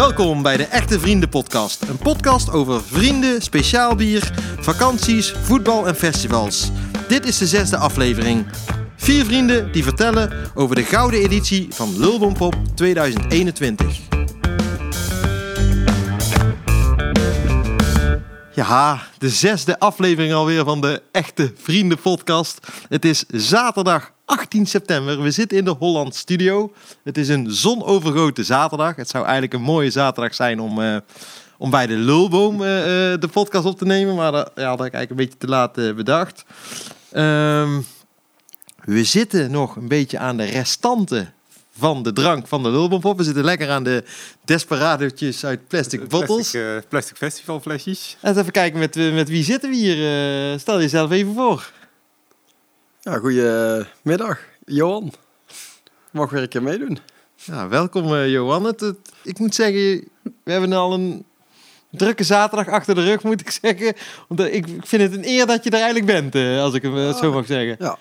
Welkom bij de Echte Vrienden Podcast. Een podcast over vrienden, speciaal bier, vakanties, voetbal en festivals. Dit is de zesde aflevering. Vier vrienden die vertellen over de gouden editie van Lulbompop 2021. Ja, de zesde aflevering alweer van de Echte Vrienden Podcast. Het is zaterdag 18 september. We zitten in de Holland Studio. Het is een zonovergoten zaterdag. Het zou eigenlijk een mooie zaterdag zijn om, eh, om bij de Lulboom eh, eh, de podcast op te nemen. Maar dat ja, dat had ik eigenlijk een beetje te laat bedacht. Ehm, we zitten nog een beetje aan de restanten van de drank van de Lulboompop. We zitten lekker aan de desperadootjes uit plastic bottles. Plastic, plastic festivalflesjes. En eens even kijken met, met wie zitten we hier. Stel jezelf even voor. Ja, goedemiddag, Johan. Mag weer een keer meedoen. Ja, welkom eh, Johan. Het, het- ik moet zeggen, we hebben al een drukke zaterdag achter de rug, moet ik zeggen. Omdat ik, ik vind het een eer dat je er eigenlijk bent, eh, als ik hem eh, zo mag zeggen. Ja.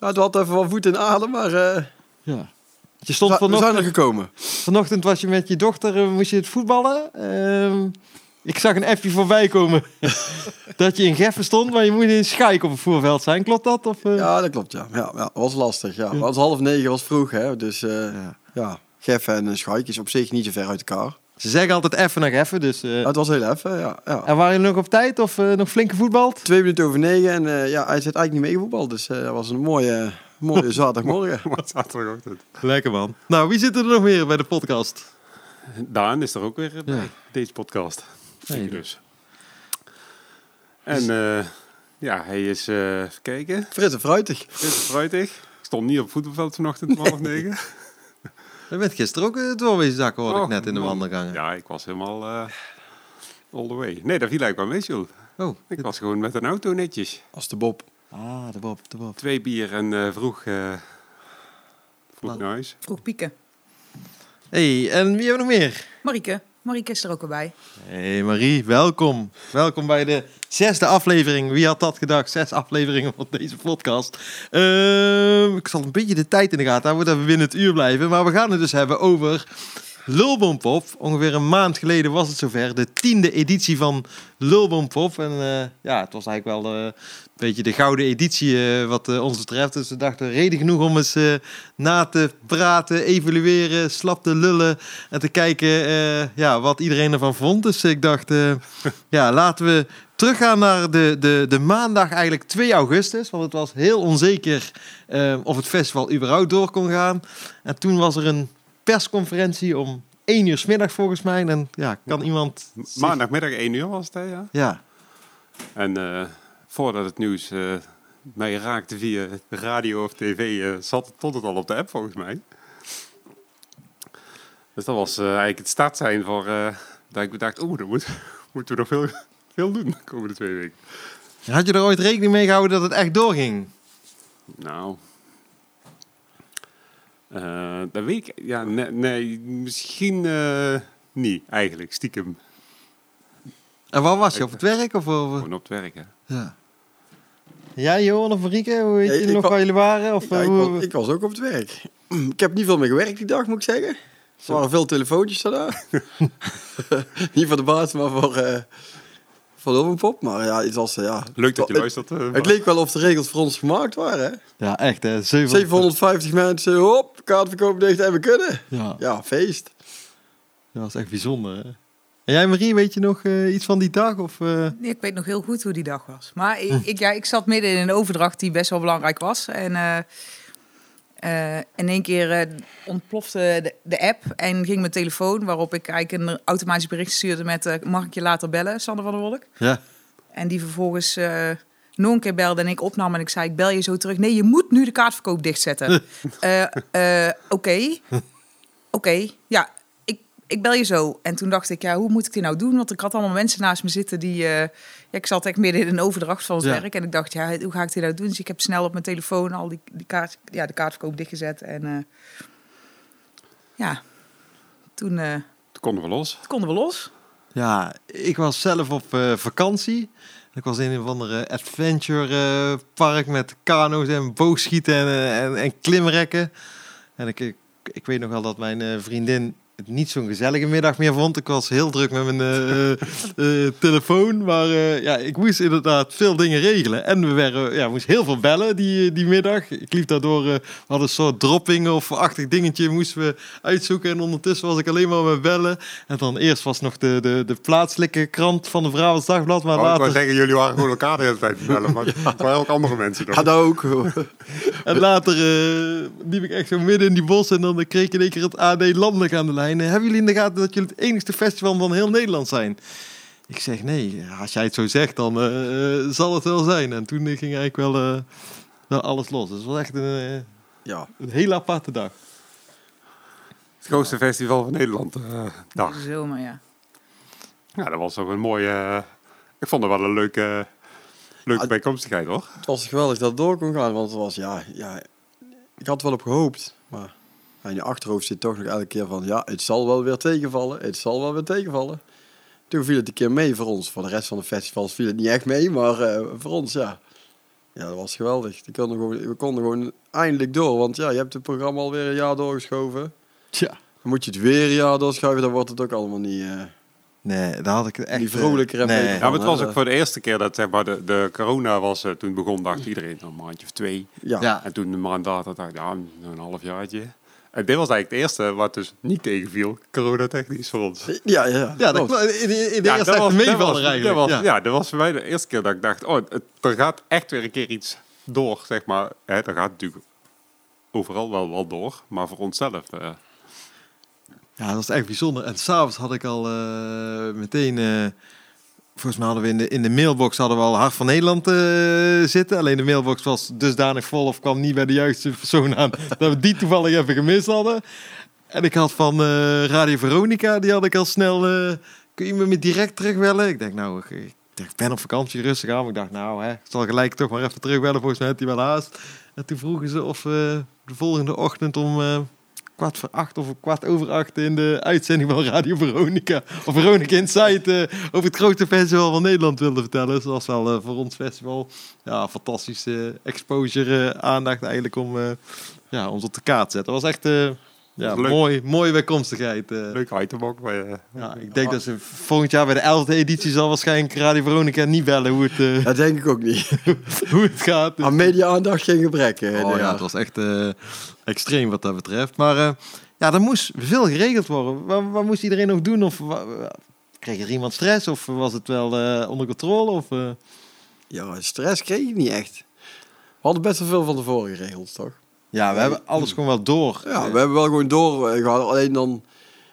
ja het had even wat voet in adem, maar eh, Ja. Je stond we zijn er vanochtend, gekomen. vanochtend was je met je dochter, eh, moest je het voetballen. Ik zag een appje voorbij komen dat je in Geffen stond, maar je moet in Schaik op het voerveld zijn. Klopt dat? Of, eh? Ja, dat klopt, ja. Ja, ja was lastig, ja. Het was half negen, was vroeg, hè. Dus eh, Ja. ja, Geffen en Schaik is op zich niet zo ver uit elkaar. Ze zeggen altijd even naar Geffen, dus... eh, Ja, het was heel even, ja. ja. En waren jullie nog op tijd of eh, nog flink gevoetbald? Twee minuten over negen en eh, ja, hij zit eigenlijk niet meegevoetbald. Dus eh, dat was een mooie, mooie zaterdagmorgen. Wat zaterdagochtend. Lekker man. Nou, wie zit er nog meer bij de podcast? Daan is er ook weer bij Ja. deze podcast. Nee, dus. En eh, ja, hij is, eh even kijken, Fris en fruitig. fris en fruitig. Ik stond niet op het voetbalveld vanochtend om half negen. Je bent gisteren ook het doorwezen zakken, hoorde ik net in de wandelgangen. Ja, ik was helemaal eh, all the way. Nee, dat viel eigenlijk wel mee, Jules. Oh, Ik was gewoon met een auto netjes. Als de Bob. ah, de Bob, de Bob. Twee bier en eh, vroeg, eh vroeg naar huis. Vroeg pieken. hey, en wie hebben we nog meer? Marieke. Marieke is er ook weer bij. hey Marie, welkom. Welkom bij de zesde aflevering. Wie had dat gedacht? Zes afleveringen van deze podcast. Ehm, ik zal een beetje de tijd in de gaten houden, dat we binnen het uur blijven. Maar we gaan het dus hebben over Lulboompop. Ongeveer een maand geleden was het zover. De tiende editie van Lulboompop. En eh, ja, het was eigenlijk wel eh, een beetje de gouden editie eh, wat ons betreft. Dus we dachten reden genoeg om eens na te praten, evalueren, slap te lullen. En te kijken ja, wat iedereen ervan vond. Dus ik dacht, ja, laten we teruggaan naar de, de, de maandag eigenlijk 2 augustus. Want het was heel onzeker of het festival überhaupt door kon gaan. En toen was er een persconferentie om 1 uur 's middags volgens mij. En ja, kan iemand... zich- Maandagmiddag 1 uur was het, hè, ja. Ja, En eh, voordat het nieuws eh, mij raakte via radio of tv, eh, zat het tot het al op de app volgens mij. Dus dat was eigenlijk het start zijn voor dat ik bedacht, oeh, dan moet, moeten we nog veel, veel doen de komende twee weken. had je er ooit rekening mee gehouden dat het echt doorging? Nou, eh, dat weet ik, ja, nee, nee misschien eh, niet eigenlijk, stiekem. En waar was je? Op het werk? Of, Gewoon op het werk, hè. ja. Jij, Johan of Marieke? Hoe weet je nog wa- waar jullie waren? Of, Ja, eh, ik, was, ik was ook op het werk. Ik heb niet veel meer gewerkt die dag, moet ik zeggen. Er waren veel telefoontjes daar. niet voor de baas, maar voor, eh voor Lulbenpop. Maar ja, het was... eh, ja, Leuk dat je het, luistert. eh, het leek wel of de regels voor ons gemaakt waren. Hè? Ja, echt hè. 700. 750 mensen, hop, kaartverkoop dicht en we kunnen. Ja, Ja, feest. dat was echt bijzonder hè. En jij Marie, weet je nog eh, iets van die dag? Of, eh? Nee, ik weet nog heel goed hoe die dag was. Maar ik, ik, ja, ik zat midden in een overdracht die best wel belangrijk was. En eh, eh, in één keer eh, ontplofte de, de app en ging mijn telefoon... waarop ik eigenlijk een automatisch bericht stuurde met... eh, mag ik je later bellen, Sander van der Wolk? Ja. En die vervolgens eh, nog een keer belde en ik opnam en ik zei... ik bel je zo terug. Nee, je moet nu de kaartverkoop dichtzetten. Eh, eh, Oké. Oké, ja, ik, ik bel je zo. En toen dacht ik, ja, hoe moet ik dit nou doen? Want ik had allemaal mensen naast me zitten die... eh, ja, ik zat echt midden in een overdracht van het Ja. werk. En ik dacht, ja, hoe ga ik dit nou doen? Dus ik heb snel op mijn telefoon al die, die kaart, ja, de kaartverkoop dichtgezet. En eh, ja, toen, eh, Toen konden we los. toen konden we los. ja, ik was zelf op eh, vakantie. Ik was in een of andere adventure eh, park met kano's en boogschieten en, eh, en, en klimrekken. En ik, ik, ik weet nog wel dat mijn eh, vriendin het niet zo'n gezellige middag meer vond. Ik was heel druk met mijn eh, eh, eh, telefoon. Maar eh, ja, ik moest inderdaad veel dingen regelen. En we werden, ja, moest heel veel bellen die, die middag. Ik liep daardoor, eh, we hadden een soort dropping of achtig dingetje moesten we uitzoeken. En ondertussen was ik alleen maar met bellen. En dan eerst was nog de, de, de plaatselijke krant van de Brabants Dagblad. Maar Oh, ik later, zeggen, jullie waren gewoon elkaar de hele tijd te bellen. Maar er waren ook andere mensen. Ja, dat ook. en later eh, liep ik echt zo midden in die bos. En dan kreeg ik in één keer het AD Landelijk aan de lijn. Eh, Hebben jullie in de gaten dat jullie het enigste festival van heel Nederland zijn? Ik zeg nee, als jij het zo zegt, dan eh, eh, zal het wel zijn. En toen ging eigenlijk wel, eh, wel alles los. Dus het was echt een, Ja, een hele aparte dag. Het grootste festival van Nederland. eh, dag. Zomaar, ja. Ja, dat was ook een mooie... ik vond het wel een leuke, leuke Ah, bijkomstigheid, hoor. het was geweldig dat het door kon gaan. Want het was, ja, ja ik had er wel op gehoopt. Maar ja, in je achterhoofd zit toch nog elke keer van... Ja, het zal wel weer tegenvallen. Het zal wel weer tegenvallen. Toen viel het een keer mee voor ons. Voor de rest van de festivals viel het niet echt mee. Maar eh, voor ons, ja. Ja, dat was geweldig. Die konden gewoon, we konden gewoon eindelijk door. Want ja, je hebt het programma alweer een jaar doorgeschoven. Tja. Dan moet je het weer een jaar doorschuiven. Dan wordt het ook allemaal niet... eh, Nee, daar had ik echt... Die eh, vrolijker en nee. Ja, maar het was de- ook voor de eerste keer dat zeg maar, de, de corona was. eh, toen begon, dacht iedereen een maandje of twee. ja. Ja. En toen een maand later dacht ik, ja, een half jaartje. En dit was eigenlijk het eerste wat dus niet tegenviel, coronatechnisch voor ons. Ja, ja. Ja, dat, in, de- in de Ja, eerste dat was- meevaller was- eigenlijk. dat was- ja. ja, dat was voor mij de eerste keer dat ik dacht, oh, het, er gaat echt weer een keer iets door, zeg maar. Hè, dat gaat natuurlijk overal wel, wel door, maar voor onszelf. eh Ja, dat was echt bijzonder. En s'avonds had ik al eh, meteen... eh, volgens mij hadden we in de, in de mailbox hadden we al Hart van Nederland eh, zitten. Alleen de mailbox was dusdanig vol of kwam niet bij de juiste persoon aan... dat we die toevallig even gemist hadden. En ik had van eh, Radio Veronica, die had ik al snel... eh, kun je me direct terugbellen? Ik denk, nou, ik ben op vakantie, rustig aan. Maar ik dacht, nou, hè, ik zal gelijk toch maar even terugbellen. Volgens mij had hij wel haast. En toen vroegen ze of we de volgende ochtend om... kwart voor acht of kwart over acht in de uitzending van Radio Veronica. Of Veronica Insight eh, over het grootste festival van Nederland wilde vertellen. Dus dat was wel eh, voor ons festival ja, fantastische exposure, eh, aandacht eigenlijk om eh, ja, ons op de kaart te zetten. Dat was echt eh, ja, Leuk. mooi, mooie bijkomstigheid. eh. leuk item ook. Maar, Ja, ik denk dat ze volgend jaar bij de 11e editie zal waarschijnlijk Radio Veronica niet bellen hoe het, eh, Dat denk ik ook niet. hoe het gaat. Dus- Aan media-aandacht geen gebrek. eh, Oh ja, het was echt eh, extreem wat dat betreft. Maar eh, ja, er moest veel geregeld worden. Wat, wat moest iedereen nog doen? Of kreeg er iemand stress? Of was het wel eh, onder controle? Of, eh, Ja, stress kreeg ik niet echt. We hadden best wel veel van tevoren geregeld, toch? Ja, we hebben alles gewoon wel door. Ja, we hebben wel gewoon doorgehaald. Alleen dan...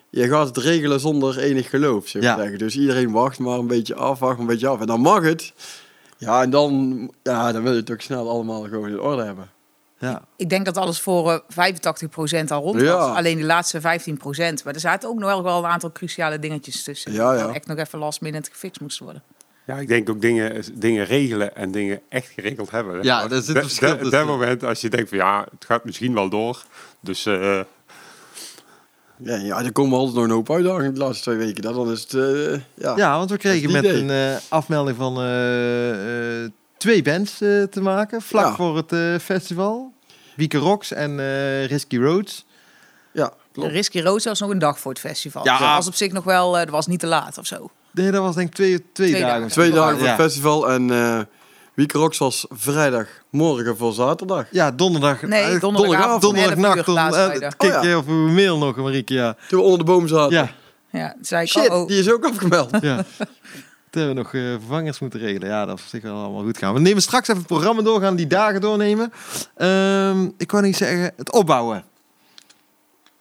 Je gaat het regelen zonder enig geloof, zou ik Ja. Dus iedereen wacht maar een beetje af, wacht maar een beetje af. En dan mag het. Ja, en dan, ja, dan wil je het ook snel allemaal gewoon in orde hebben. Ja. Ik denk dat alles voor eh 85% al rond Ja. was. Alleen die laatste 15%. Maar er zaten ook nog wel, wel een aantal cruciale dingetjes tussen. Ja, ja. Die echt nog even last minute gefixt moesten worden. Ja, ik denk ook dingen, dingen regelen en dingen echt geregeld hebben. Ja, zit een de- verschil Op dat moment, als je denkt van ja, het gaat misschien wel door. Dus eh, Ja, ja, er komen altijd nog een hoop uitdagingen de laatste twee weken. Dat Dan is het, eh, ja. ja, want we kregen Dat met is het een eh, afmelding van eh, eh, twee bands eh, te maken. Vlak Ja. voor het eh, festival. Wieke Rocks en eh, Risky Roads. ja klopt. Risky Road was nog een dag voor het festival. Ja. Dus dat was op zich nog wel, eh, dat was niet te laat of zo. Nee, dat was denk ik twee, twee, Twee dagen. dagen. Twee dagen voor Ja. het festival en eh Weekrox was vrijdagmorgen voor zaterdag. Ja, donderdag. Nee, donderdagavond om 11 donderdagnacht. eh, vrijdag. Kijk Oh ja. op uw mail nog, Marieke. Ja. Toen we onder de boom zaten. Ja, Ja, toen zei ik, Shit, oh, oh. die is ook afgemeld. ja. Toen hebben we nog eh, vervangers moeten regelen. Ja, dat is wel allemaal goed gaan. We nemen straks even het programma door, gaan die dagen doornemen. Ehm, ik wou niet zeggen, het opbouwen.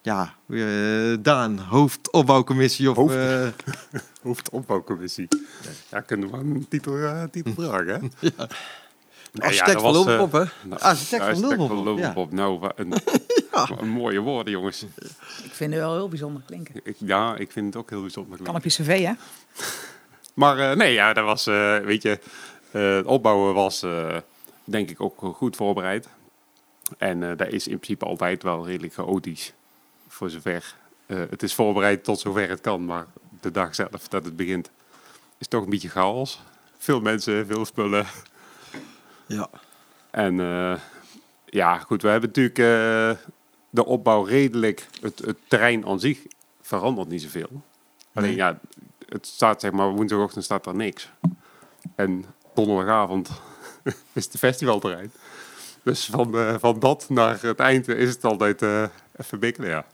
Ja, eh, Daan, hoofdopbouwcommissie of... Hoofd. eh, hoofdopbouwcommissie. Ja, kunnen we een titel, eh, titel dragen, hè? Nee, Architect dat van was, Lulpop, hè? nou, Architect van Lulpop, ja. Nou, wat een, wat een mooie woorden, jongens. ik vind het wel heel bijzonder klinken. Ik, ja, ik vind het ook heel bijzonder. Kan op je cv, hè? Maar eh, nee, ja, dat was, eh, weet je, eh, het opbouwen was eh, denk ik ook goed voorbereid. En eh dat is in principe altijd wel redelijk chaotisch. Voor zover. eh, het is voorbereid tot zover het kan, maar de dag zelf dat het begint is toch een beetje chaos. Veel mensen, veel spullen. Ja. En eh, ja, goed, we hebben natuurlijk eh, de opbouw redelijk, het, het terrein aan zich verandert niet zoveel. Alleen Nee. ja, het staat zeg maar woensdagochtend staat er niks. En donderdagavond is het festivalterrein. Dus van, eh, van dat naar het eind is het altijd eh, even bikkelen, ja.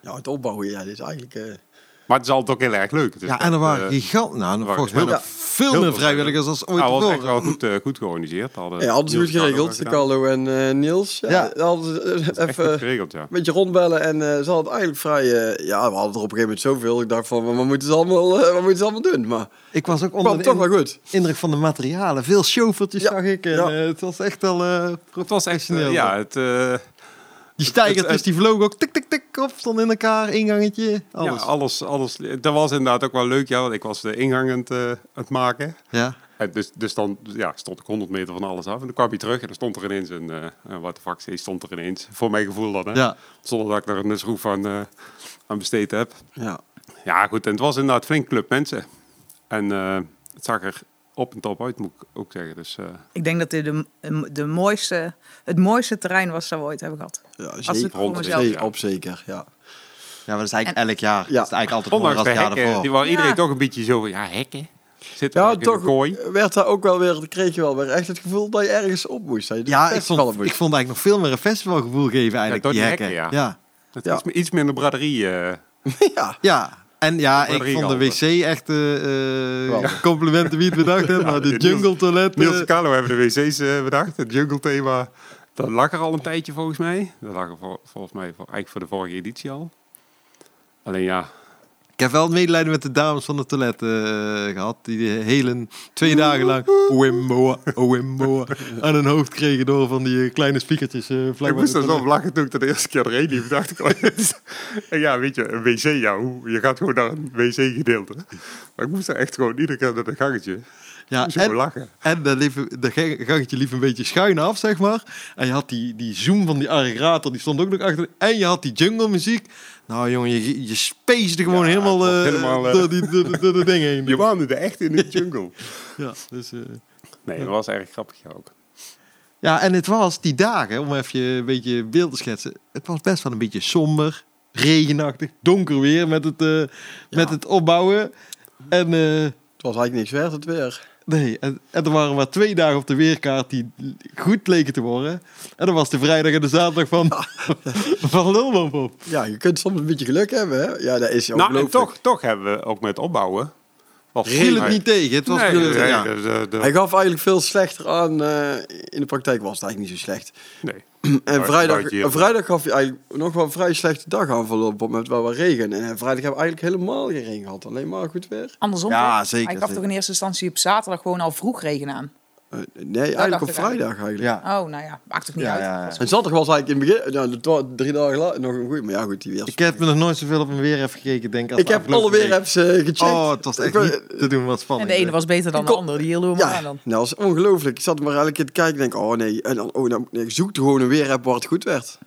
Ja, het opbouwen, ja, dit is eigenlijk... Maar het is altijd ook heel erg leuk. Het is Ja, en er waren eh, gigant. Nou, waren volgens mij nog veel meer vrijwilligers als ooit nou, was echt tevoren. wel goed, eh, goed georganiseerd. Hadden ja, hadden ze goed geregeld, de. Carlo en eh, Niels. Ja, Ja. hadden ze even... geregeld, ja. Een beetje rondbellen en eh, ze hadden het eigenlijk vrij... eh, ja, we hadden er op een gegeven moment zoveel. Ik dacht van, wat moeten ze allemaal, wat moeten ze allemaal doen? Maar Ik was ook onder toch wel goed. indruk van de materialen. Veel chauffeurtjes Ja, zag ik. En, ja. het was echt al eh Het was echt, ja, het, eh, Die het- die vlogen ook tik tik tik op, stonden in elkaar, ingangetje, alles. Ja, alles, alles. Dat was inderdaad ook wel leuk, ja. Want ik was de ingang aan het, eh, aan het maken. Ja. En dus, dus dan ja, stond ik 100 meter van alles af. En dan kwam hij terug en dan stond er ineens een... wat de fuck, stond er ineens. Voor mijn gevoel dan, hè. Ja. Zonder dat ik er een schroef aan, eh, aan besteed heb. Ja. Ja, goed. En het was inderdaad flink club mensen. En het zag er op en top uit, moet ik ook zeggen. Dus eh, Ik denk dat dit de, de mooiste, het mooiste terrein was dat we ooit hebben gehad. Ja, Als zeker. het voor rond op zeker, ja. ja, maar dat is eigenlijk elk jaar. Ja. Dat is eigenlijk altijd ondanks mooi als het jaar ervoor. die waar iedereen Ja. toch een beetje zo van... Ja, hekken? Zit Ja, toch werd daar ook wel weer, kreeg je wel weer echt het geval dat je ergens op moest. Dat je Ja, ik vond, moest. ik vond eigenlijk nog veel meer een festivalgevoel geven eigenlijk, door die die hekken. hekken, ja. ja. Het Ja. is iets minder braderie. eh ja, Ja, en ja, ik vond de wc echt eh, eh, complimenten wie het bedacht heeft. maar de jungle toilet. Niels en eh, Carlo hebben de wc's eh, bedacht. Het jungle thema, dat lag er al een tijdje volgens mij. Dat lag er vol- volgens mij voor, eigenlijk voor de vorige editie al. Alleen ja, ik heb wel medelijden met de dames van het toilet eh, gehad. Die de hele twee dagen lang Wimboa, Wimboa aan hun hoofd kregen door van die eh, kleine speakertjes. eh ik moest er zo lachen toen ik de eerste keer erheen liep. dacht ik al, en ja, weet je, een wc, ja, hoe, je gaat gewoon naar een wc-gedeelte. Maar ik moest er echt gewoon iedere keer naar het gangetje. Ja, ik en, lachen. en dat gangetje liep een beetje schuin af, zeg maar. En je had die, die zoom van die aggregator, die stond ook nog achter. En je had die jungle muziek. Nou jongen, je, je spacede gewoon Ja, helemaal, eh, helemaal, eh, door, die, door, de- door de dingen heen. Je waande echt in de jungle. Ja, dus, eh, Nee, dat was erg grappig ja, ook. ja, en het was die dagen, om even een beetje beeld te schetsen. Het was best wel een beetje somber, regenachtig, donker weer met het, eh, met het opbouwen. En... eh, het was eigenlijk niks werd het weer. Nee, en, en er waren maar twee dagen op de weerkaart die goed leken te worden. En dat was de vrijdag en de zaterdag van, van Lulmop op. Ja, je kunt soms een beetje geluk hebben, hè? Ja, dat is Nou, en toch, toch hebben we ook met opbouwen... Was Viel het niet tegen. Het was Nee, bedoeld, nee, ja. de- de- de- Hij gaf eigenlijk veel slechter aan. eh, in de praktijk was het eigenlijk niet zo slecht. nee. En vrijdag, vrijdag gaf hij eigenlijk nog wel een vrij slechte dag aan verlopen met wel wat regen. En vrijdag hebben we eigenlijk helemaal geen regen gehad. Alleen maar goed weer. Andersom Ja, zeker, Hij gaf zeker. toch in eerste instantie op zaterdag gewoon al vroeg regen aan. Eh, nee, eigenlijk op vrijdag eigenlijk. Ja. Oh, nou ja, maakt toch niet Ja, uit. ja, ja. En zaterdag was eigenlijk in het begin, ja, het was drie dagen later, nog een goeie. Maar ja, goed, die weer. Ik heb me nog nooit zoveel op een weer even gekeken, denk ik. als Ik de heb alle weerapps eh, gecheckt. Oh, het was echt niet te doen wat En spannend. de ene was beter dan de andere. Die hielden we maar aan dan. nou, dat was ongelooflijk. Ik zat maar elke keer te kijken en denk, oh nee. En dan, oh, dan nee, ik zoekte gewoon een weerapp waar het goed werd.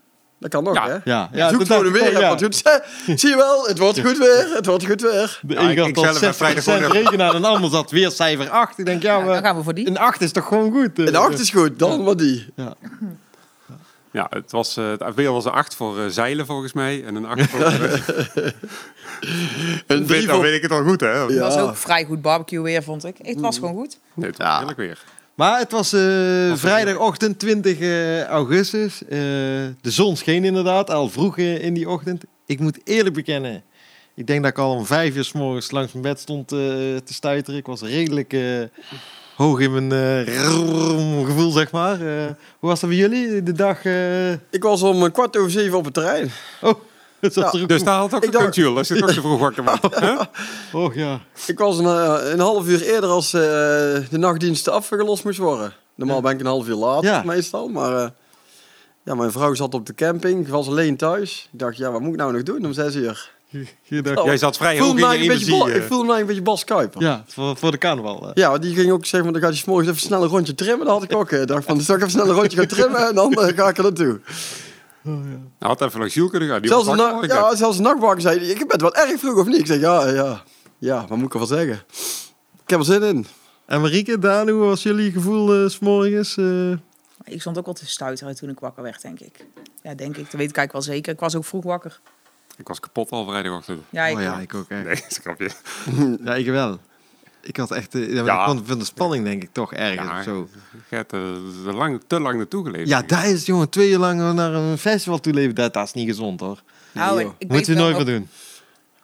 Dat kan nog, Ja. hè? Ja, Ja, Zoek een ook, waar het goed is. Zie je wel, het wordt goed weer. Het wordt goed weer. De Ja, een ik- ik al zelf heb 60% vrijdag gewoon- regen aan en de ander zat weer cijfer 8. Ik denk, ja, Ja, dan gaan we voor die. een 8 is toch gewoon goed? eh. En de acht is goed, dan maar die. Ja. Ja, het, was, eh het weer was een 8 voor eh, zeilen volgens mij. En een 8 voor... Een drie weet, dan voor... weet ik het wel goed, hè? Ja. Het was ook vrij goed barbecue weer, vond ik. Het was gewoon goed. Nee, het was Ja. heerlijk weer. Maar het was eh, vrijdagochtend 20 eh, augustus. De zon scheen inderdaad, al vroeg in die ochtend. Ik moet eerlijk bekennen, ik denk dat ik al om vijf uur s morgens langs mijn bed stond te stuiteren. Ik was redelijk hoog in mijn gevoel, zeg maar. Hoe was dat bij jullie, de dag? Ik was om kwart over zeven op het terrein. Oh, Ja, ook Dus daar had ook Ik een dacht- als je toch te vroeg wakker. Hè? Oh ja. Ik was een, eh, een half uur eerder als eh, de nachtdiensten afgelost moest worden. Normaal ben ik een half uur later Ja. meestal, maar eh, ja, mijn vrouw zat op de camping, ik was alleen thuis. Ik dacht, ja, wat moet ik nou nog doen om zes uur? Je- dacht- Oh. Jij zat vrij Ik hoog in je beetje, energie. Bas- ik voelde me eigenlijk een beetje Bas Kuiper. Ja. Ja, voor, voor de carnaval. want die ging ook zeggen, dan gaat je 's morgens even snel een rondje trimmen. Dan had ik ook dacht van, dan zal ik even snel een rondje gaan trimmen en dan ga ik er naartoe. Hij had even langs Jules kunnen gaan. Die Zelfs na- ja, zelfs de nachtwaker zei, ik ben wel erg vroeg of niet? Ik zeg, ja, ja, ja, wat moet ik ervan zeggen? Ik heb er zin in. En Marieke, Daan, hoe was jullie gevoel eh, s morgens? eh? Ik stond ook wel te stuiteren toen ik wakker werd, denk ik. Ja, denk ik. Dat weet ik eigenlijk wel zeker. Ik was ook vroeg wakker. Ik was kapot al vrijdagochtend. Ja, ik oh ja, ook. ik ook echt. Nee, schrapje. Ja, ik wel. Ik had echt... eh, Ja, maar Ja. ik vond- van de spanning denk ik toch ergens Ja, of zo. Je hebt er te lang, te lang naartoe geleefd. Ja, daar is jongen twee uur lang naar een festival toe leven. Dat, dat is niet gezond hoor. Nou, Nee, ik we wel nooit meer doen.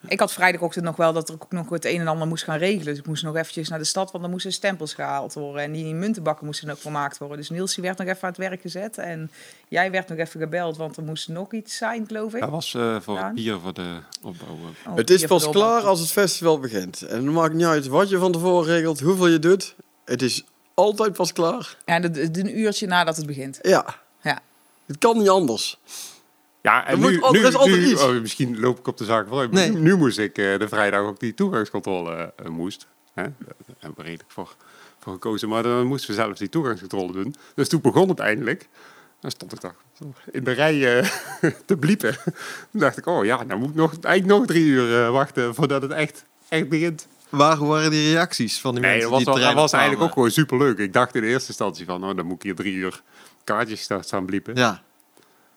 Ik had vrijdagochtend nog wel dat er ook nog het een en ander moest gaan regelen. Dus ik moest nog eventjes naar de stad, want er moesten stempels gehaald worden. En die muntenbakken moesten ook vermaakt worden. Dus Niels die werd nog even aan het werk gezet. En jij werd nog even gebeld, want er moest nog iets zijn, geloof ik. Dat was eh, voor Ja. het bier voor de opbouw. eh. Oh, Het is hier pas klaar als het festival begint. En het maakt niet uit wat je van tevoren regelt, hoeveel je doet. Het is altijd pas klaar. Ja, een uurtje nadat het begint. Ja. Ja. Het kan niet anders. Ja, en nu, oh, misschien loop ik op de zaak vooruit. Nee. Nu, nu moest ik eh, de vrijdag ook die toegangscontrole eh, moest. Hè? Daar hebben we redelijk voor, voor gekozen. Maar dan moesten we zelf die toegangscontrole doen. Dus toen begon het eindelijk. Dan stond ik daar in de rij eh, te bliepen. Toen dacht ik, oh ja, dan moet ik nog, eigenlijk nog drie uur wachten voordat het echt, echt begint. Waar waren die reacties van die Nee, mensen dat was, die wel, het dat terrein was eigenlijk ook gewoon superleuk. Ik dacht in de eerste instantie van, oh, dan moet ik hier drie uur kaartjes staan- staan bliepen. Ja.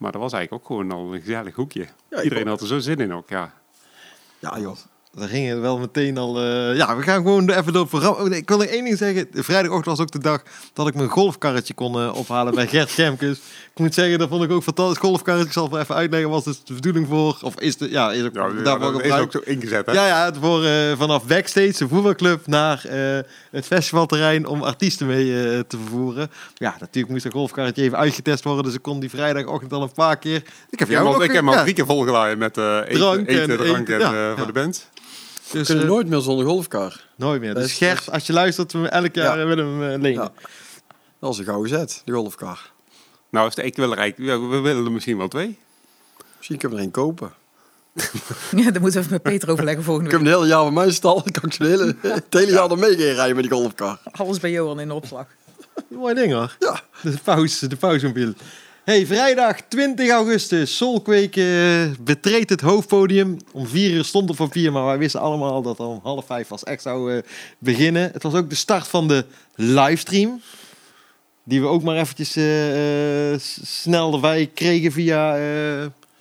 Maar dat was eigenlijk ook gewoon al een gezellig hoekje. Ja, Iedereen had er zo zin in ook, ja. Ja, joh. Daar ging het wel meteen al... eh, ja, we gaan gewoon even door het programma. Oh, nee, ik wil nog één ding zeggen. Vrijdagochtend was ook de dag dat ik mijn golfkarretje kon eh, ophalen bij Gert Gemkes. Ik moet zeggen, dat vond ik ook fantastisch. Golfkarretje, ik zal het even uitleggen, was dus de bedoeling voor... Of is de... Ja, is ook ja daarvoor is gebruikt. ook zo ingezet, hè? Ja, ja, het voor, eh, vanaf backstage, de voetbalclub, naar het festivalterrein om artiesten mee te vervoeren. Ja, natuurlijk moest dat golfkarretje even uitgetest worden, dus ik kon die vrijdagochtend al een paar keer. Ik heb ook al- ik heb ja, drie keer volgeladen met eten, Drank eten, en drank en ja, ja. voor de band. We dus, kunnen eh, nooit meer zonder golfkar. nooit meer. Dat Dus is- Gert, als je luistert, we elk jaar Ja. eh, willen we hem eh, lenen. Ja. Dat is een gouden zet, de golfkar. Nou, is de, ik wil er eigenlijk, ja, we willen er misschien wel twee. Misschien kunnen we er één kopen. Ja, daar moeten we even met Peter overleggen volgende Ik heb week. een hele jaar bij mijn stal. Dan kan ik zo'n hele, het hele jaar er mee gaan rijden met die golfkar. Alles bij Johan in de opslag. Mooi ding hoor. Ja. De pauze, de pauzemobiel. Hey, vrijdag 20 augustus, Solkweek eh, betreedt het hoofdpodium. Om vier uur stond op papier, maar wij wisten allemaal dat het om half vijf als echt zou eh, beginnen. Het was ook de start van de livestream. Die we ook maar eventjes s- snel erbij kregen via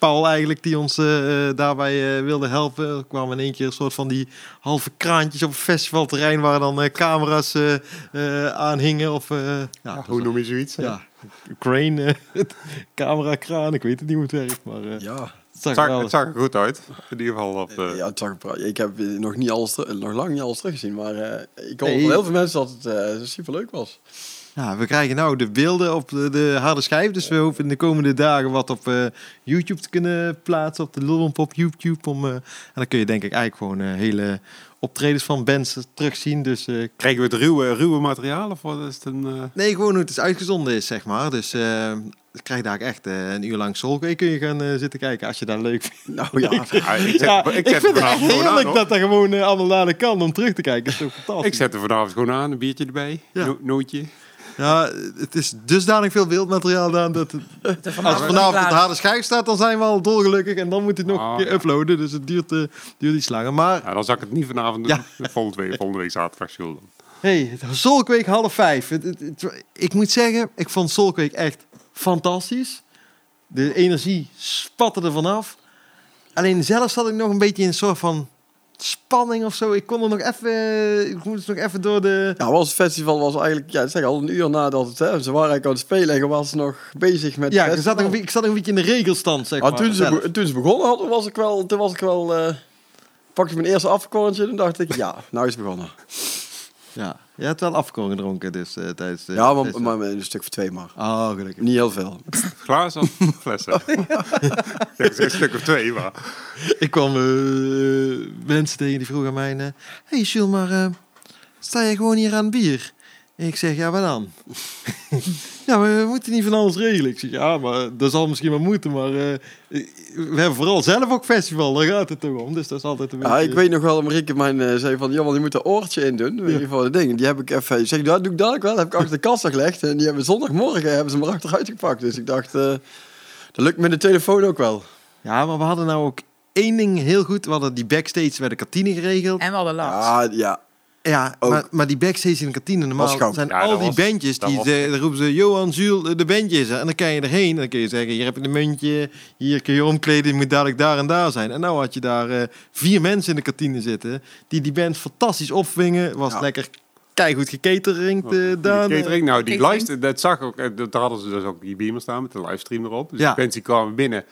Paul eigenlijk, die ons eh, eh, daarbij eh, wilde helpen. Er kwamen in één keer een soort van die halve kraantjes op het festivalterrein waar dan eh, camera's aan hingen. Of, eh, ja, Hoe noem je zoiets? ja, crane, camera kraan, ik weet het niet hoe het werkt, maar eh, Ja. het zag Het zag, wel. het zag er goed uit. In ieder geval op. Ja, het zag er Ik heb nog, niet alles, nog lang niet alles teruggezien. Maar eh, ik hoor Nee. van heel veel mensen dat het eh super leuk was. Ja, we krijgen nou de beelden op de, de harde schijf, dus we hopen in de komende dagen wat op eh, YouTube te kunnen plaatsen, op de Lulwamp op YouTube. Om, eh, en dan kun je denk ik eigenlijk gewoon eh, hele optredens van bands terugzien. Dus Krijgen we het ruwe, ruwe materiaal of wat is het een... nee, gewoon hoe het is uitgezonden is, zeg maar. Dus dan krijg daar echt een uur lang Soulquake kun je gaan zitten kijken als je dat leuk vindt. Nou ja, ja, ik zet, Ja, ik ik, zet vind er het echt aan, heerlijk dat dat gewoon allemaal dadelijk kan om terug te kijken. Dat is toch fantastisch. Ik zet er vanavond gewoon aan, een biertje erbij, Ja. no- nootje. Ja, het is dusdanig veel beeldmateriaal dan dat het, als vanavond het vanavond op de harde schijf staat, dan zijn we al dolgelukkig en dan moet het nog Ah, een keer ja. uploaden. Dus het duurt, eh, duurt iets langer. Maar Ja, dan zal ik het niet vanavond doen. Ja. Volgende, week, volgende week zaterdag dan. hey, Solkweek half vijf. Het, het- het- ik moet zeggen, ik vond Solkweek echt fantastisch. De energie spatte er vanaf. Alleen zelf zat ik nog een beetje in een soort van spanning of zo. Ik kon er nog even, ik moest nog even door de... ja was het festival was eigenlijk, ja, zeg al een uur nadat het, hè, ze waren eigenlijk aan het spelen en je was nog bezig met Ja, ik zat, nog een, festival. beetje- ik zat nog een beetje in de regelstand, zeg Maar maar. toen, ze, toen ze begonnen hadden, was ik wel, toen was ik wel, eh pakte mijn eerste afkorntje en dacht ik, ja, nou is het begonnen. Ja, je hebt wel afkoren gedronken dus eh, tijdens de... Ja, maar, een stuk voor twee maar. Oh, gelukkig. Niet heel veel. Glazen of flessen? ja, ik zeg een stuk of twee, maar... Ik kwam eh, mensen tegen die vroegen aan mij... eh, hey Jules, maar eh, sta je gewoon hier aan het bier? Ik zeg, ja, wat dan? ja, maar we moeten niet van alles regelen. Ik zeg, ja, maar dat zal misschien wel moeten, maar... eh, we hebben vooral zelf ook festival, daar gaat het toch om. Dus dat is altijd een Ja, beetje... ik weet nog wel, Marieke mijn, eh, zei van, ja, want je moet een oortje in doen. In ieder geval de dingen. Die heb ik even, ik zeg, dat doe ik dadelijk wel. heb ik achter de kassa gelegd. En die hebben zondagmorgen, hebben ze me achteruit gepakt. Dus ik dacht, eh, dat lukt met de telefoon ook wel. Ja, maar we hadden nou ook één ding heel goed. We hadden die backstage bij de kantine geregeld. En we hadden last. Ah, ja. Ja, maar, maar die backstage in de kantine, normaal zijn Ja, al die was- bandjes, die was- ze, dan roepen ze, Johan, Jules, de bandje is er. En dan kan je erheen en dan kun je zeggen, hier heb je een muntje, hier kun je omkleden, je moet dadelijk daar en daar zijn. En nou had je daar eh, vier mensen in de kantine zitten, die die band fantastisch opvingen, was Ja. lekker keigoed gekatering Oh, te daan. Die catering, nou, die luister, dat zag ook, eh, dat daar hadden ze dus ook die beamer staan met de livestream erop. Dus Ja. die mensen die kwamen binnen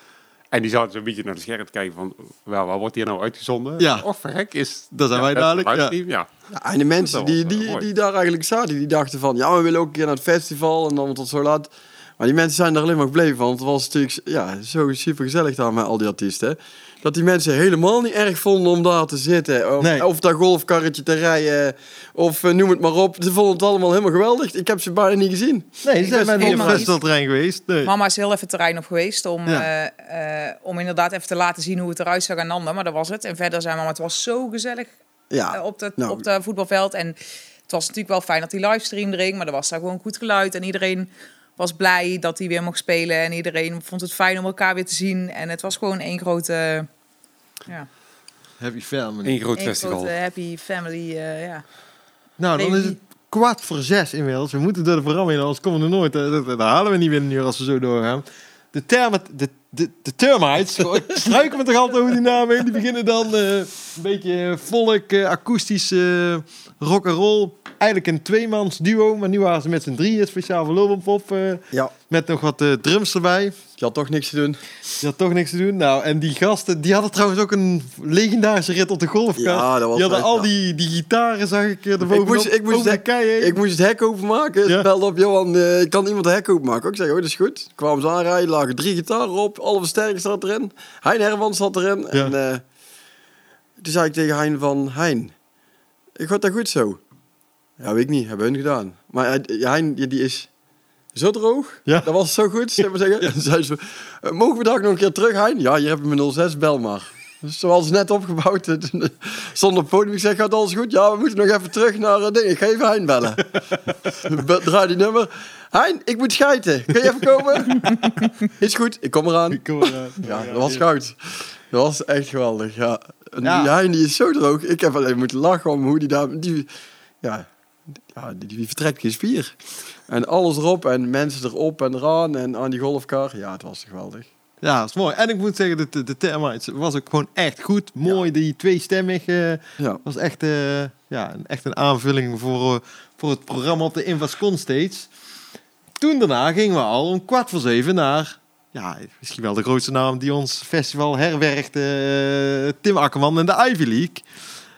en die zaten zo'n beetje naar de scherm te kijken van, wel, wat wordt hier nou uitgezonden? Ja. Och, verrek, is... Daar zijn wij dadelijk, ja. livestream, ja. Ja, en de mensen Dat die, die, eh, mooi. die daar eigenlijk zaten, die dachten van... Ja, we willen ook een keer naar het festival en dan tot zo laat. Maar die mensen zijn er alleen maar gebleven, want het was natuurlijk ja, zo super gezellig daar met al die artiesten. Dat die mensen helemaal niet erg vonden om daar te zitten. Of, Nee. of dat golfkarretje te rijden, of eh, noem het maar op. Ze vonden het allemaal helemaal geweldig. Ik heb ze bijna niet gezien. Nee, ze zijn bij niet op helemaal het festivalterrein geweest. Nee. Mama is heel even het terrein op geweest om, Ja. eh, eh, om inderdaad even te laten zien hoe het eruit zag aan ander. Maar dat was het. En verder zijn mama, het was zo gezellig Ja, op, de, nou. op de voetbalveld. En het was natuurlijk wel fijn dat die livestream erin, maar er was daar gewoon goed geluid. En iedereen was blij dat hij weer mocht spelen. En iedereen vond het fijn om elkaar weer te zien. En het was gewoon één grote, ja, Happy family. Eén groot festival. grote happy family. eh, ja. Nou, dan is het kwart voor zes inmiddels. We moeten door de in, anders komen we er nooit. eh, Dat, dat halen we niet binnen een uur als we zo doorgaan. De, termen, de, de, de termites, ik struikel me toch altijd over die naam heen. Die beginnen dan eh, een beetje volk, eh, akoestisch eh rock and roll. Eigenlijk een tweemans duo, maar nu waren ze met z'n drieën speciaal voor Lulwenpop. eh ja, met nog wat eh, drums erbij. je had toch niks te doen. Je had toch niks te doen. Nou, en die gasten, die hadden trouwens ook een legendarische rit op de golfkar. Ja, dat was die hadden echt, al ja. die, die gitaren, zag ik er bovenop. moest- ik moest de de- kei heen. Ik moest het hek openmaken. Ja. Ja. belde op Johan, eh, kan iemand het hek openmaken? Ik zei, oh, dat is goed. Kwamen ze aanrijden, lagen drie gitaren op. Alle versterkers zat erin. Hein Hermans zat erin. Ja. En eh, toen zei ik tegen Hein van, Hein, ik gaat dat goed zo? Ja, weet ik niet. Hebben hun gedaan. Maar eh, Hein, die is zo droog. Ja. Dat was zo goed, zeggen. Zei ze, eh, mogen we daar nog een keer terug, Hein? Ja, je mijn 06, bel maar. Dus zoals net opgebouwd. eh, eh, het podium. Ik zeg, gaat alles goed? Ja, we moeten nog even terug naar het ding. Ik ga even Hein bellen. Be- Draai die nummer. Hein, ik moet schijten. Kun je even komen? Is goed, ik kom eraan. Kom maar aan. Ja, dat was goud. Dat was echt geweldig, ja. En Ja. Die Hein die is zo droog. Ik heb alleen moeten lachen om hoe die daar... Die, ja, ja die, die vertrekt geen spier. En alles erop en mensen erop en eraan en aan die golfkar. Ja, het was geweldig. Ja, dat is mooi. En ik moet zeggen, de, de, de was ook gewoon echt goed. Mooi, die tweestemmig eh Ja. was echt, eh, ja, een- echt een aanvulling voor, eh, voor het programma op de Invascon Stage. Toen daarna gingen we al om kwart voor zeven naar, ja, misschien wel de grootste naam die ons festival herwerkt, eh, Tim Akkerman en de Ivy League.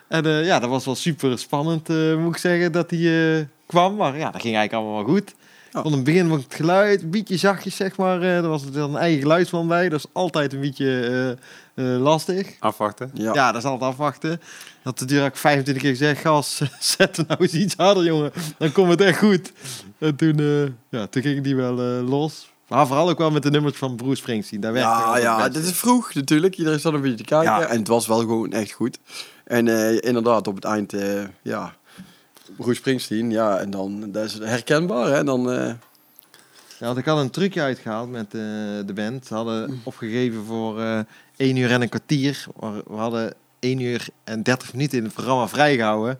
En eh, ja, dat was wel super spannend, eh, moet ik zeggen, dat hij eh, kwam. Maar ja, dat ging eigenlijk allemaal wel goed. Van het begin van het geluid, een beetje zachtjes zeg maar. eh, er was er een eigen geluidsman bij, dat is altijd een beetje eh, eh, lastig. Afwachten. Ja. Ja, dat is altijd afwachten. Dat de direct 25 keer gezegd, gas, zet er nou eens iets harder, jongen. Dan komt het echt goed. En toen, eh, ja, toen ging die wel eh, los. Maar vooral ook wel met de nummers van Bruce Springsteen. Daar werkte Ja, ja, dit is vroeg natuurlijk. Iedereen zat een beetje te kijken. Ja. En het was wel gewoon echt goed. En eh, inderdaad, op het eind, eh, ja, Bruce Springsteen. Ja, en dan, dat is herkenbaar. Hè? Dan, eh, Ja, want ik had een trucje uitgehaald met de band. Ze hadden opgegeven voor eh 1 uur en een kwartier. We hadden 1 uur en 30 minuten in het programma vrijgehouden.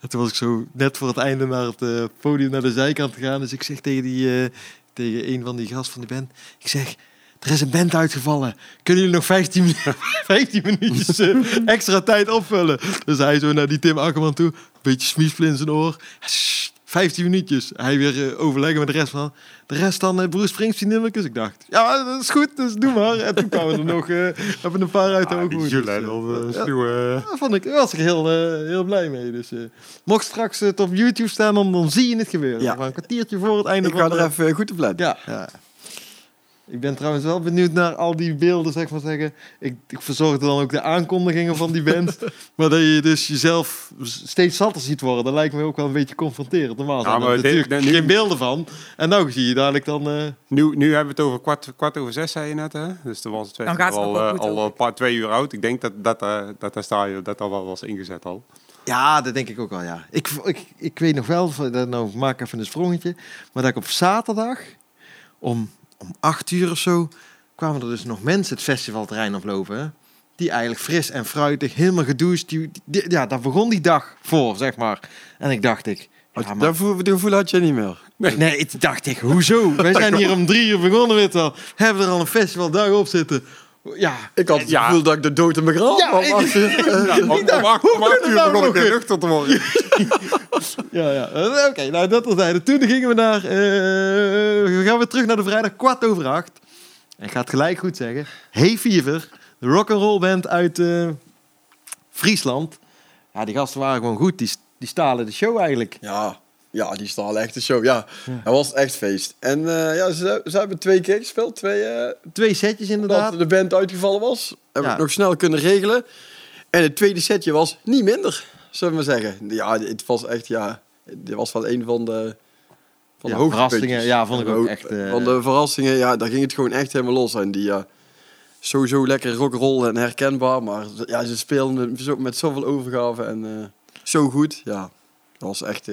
En toen was ik zo net voor het einde naar het podium, naar de zijkant gegaan. Dus ik zeg tegen, die, tegen een van die gasten van die band. Ik zeg, er is een band uitgevallen. Kunnen jullie nog 15, minu- 15 minuutjes eh, extra tijd opvullen? Dus hij zo naar die Tim Akkerman toe. Een beetje smiespel in zijn oor. Sst, 15 minuutjes. Hij weer eh, overleggen met de rest van. De rest dan uh, Bruce Springsteen nummertjes. Ik dacht, ja, dat is goed, dus doe maar. En toen kwamen er nog, eh hebben een paar uit de Ah, ogen. die goed. Dus, eh, ja, vond ik, daar was ik heel, eh, heel blij mee. Dus, eh, mocht straks het op YouTube staan, dan, dan zie je het gebeuren. Ja. Maar een kwartiertje voor het einde ik van ga er even goed op letten. ja, ja. Ik ben trouwens wel benieuwd naar al die beelden, zeg maar zeggen. Ik, ik verzorgde dan ook de aankondigingen van die band. maar dat je dus jezelf steeds zatter ziet worden, dat lijkt me ook wel een beetje confronterend. Normaal zijn Ja, er dit- natuurlijk nu- geen beelden van. En nou zie je dadelijk dan... eh, Nu, nu hebben we het over kwart, kwart over zes, zei je net, hè? Dus dan was het Dan gaat het al, eh, al ook. een paar, twee uur oud. Ik denk dat, dat, eh, dat, daar sta je, dat dat wel was ingezet al. Ja, dat denk ik ook wel, ja. Ik, ik, ik weet nog wel, nou maak even een sprongetje, maar dat ik op zaterdag om, om acht uur of zo kwamen er dus nog mensen het festivalterrein oplopen. hè. die eigenlijk fris en fruitig, helemaal gedoucht. Die, die- ja, daar begon die dag voor, zeg maar. En ik dacht ik... Ja, maar- Dat gevoel, dat gevoel had je niet meer. Nee, ik dacht ik, hoezo? Wij zijn hier om drie uur begonnen, weet wel. Hebben er al een festivaldag op zitten. Ja, Ik had het Ja. gevoel dat ik de dood in mijn graf Ja, achter- Ja, om, om acht, hoe om acht uur nou begon ik nog- weer nuchter te worden. ja, ja. Eh, Oké, nou dat terzijde. Toen gingen we naar... eh, we gaan weer terug naar de vrijdag, kwart over acht. En ik ga het gelijk goed zeggen. Hey Fever, de rock'n'roll band uit eh, Friesland. Ja, die gasten waren gewoon goed. Die, die stalen de show eigenlijk. Ja, ja, die staan echt de show. Ja, dat was echt feest. En eh, ja, ze, ze hebben twee keer gespeeld. Twee, eh Twee setjes inderdaad. dat de band uitgevallen was. Hebben we het nog snel kunnen regelen. En het tweede setje was niet minder, zullen we maar zeggen. Ja, het was echt, ja, dit was wel een van de, van de verrassingen, ja, vond ik ook Van de- echt, eh, Van de verrassingen, ja, daar ging het gewoon echt helemaal los. En die, sowieso lekker rock'n'roll en herkenbaar. Maar ja, ze speelden met zoveel overgave en zo goed. Ja, dat was echt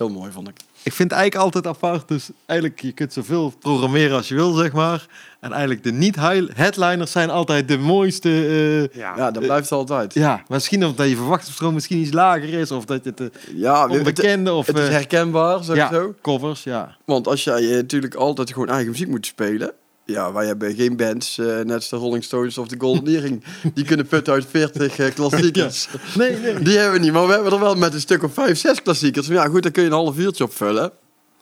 heel mooi, vond ik. Ik vind het eigenlijk altijd apart. Dus eigenlijk, je kunt zoveel programmeren als je wil, zeg maar. En eigenlijk de niet-headliners zijn altijd de mooiste. eh, Ja. Ja, dat blijft altijd. ja, misschien omdat je verwachtingsstroom misschien iets lager is. Of dat je het Ja, uh, het, onbekende of... het is eh, herkenbaar, sowieso. ja, covers, ja. Want als jij natuurlijk altijd gewoon eigen muziek moet spelen. Ja, wij hebben geen bands, eh, net als de Rolling Stones of de Golden Earring. die kunnen putten uit 40 eh, klassiekers. Nee, nee. Die hebben we niet, maar we hebben er wel met een stuk of 5, 6 klassiekers. Maar ja, goed, dan kun je een half uurtje opvullen.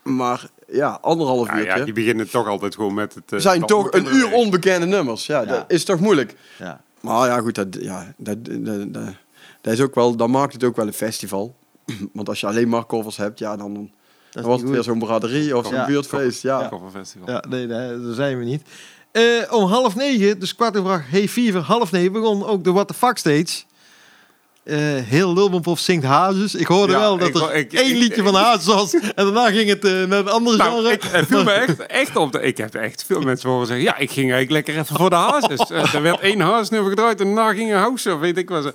Maar ja, anderhalf Ja, uurtje. ja, die beginnen toch altijd gewoon met het... eh, zijn toch een uur onbekende nummers. Ja, Ja. dat is toch moeilijk. Ja. Maar ja, goed, dat, ja, dat, dat, dat, dat is ook wel, dan maakt het ook wel een festival. Want als je alleen maar covers hebt, ja, dan, dan Dat was het weer zo'n braderie of zo'n Ja. buurtfeest. Ja. Coverfestival. Ja, nee, nee, daar zijn we niet. Eh, om half negen, dus kwart over acht, hey Fever, half negen, begon ook de What the Fuck stage. Eh, heel Lulbenpof zingt Hazes. Ik hoorde Ja, wel dat ik er ik- één ik- liedje van Hazes was. En daarna ging het eh, naar een andere Nou, genre. ik, het viel me echt, echt op. De, ik heb echt veel mensen horen zeggen... Ja, ik ging eigenlijk lekker even voor de hazes. Er werd één hazesnummer gedraaid en daarna ging een house of weet ik wat. ze-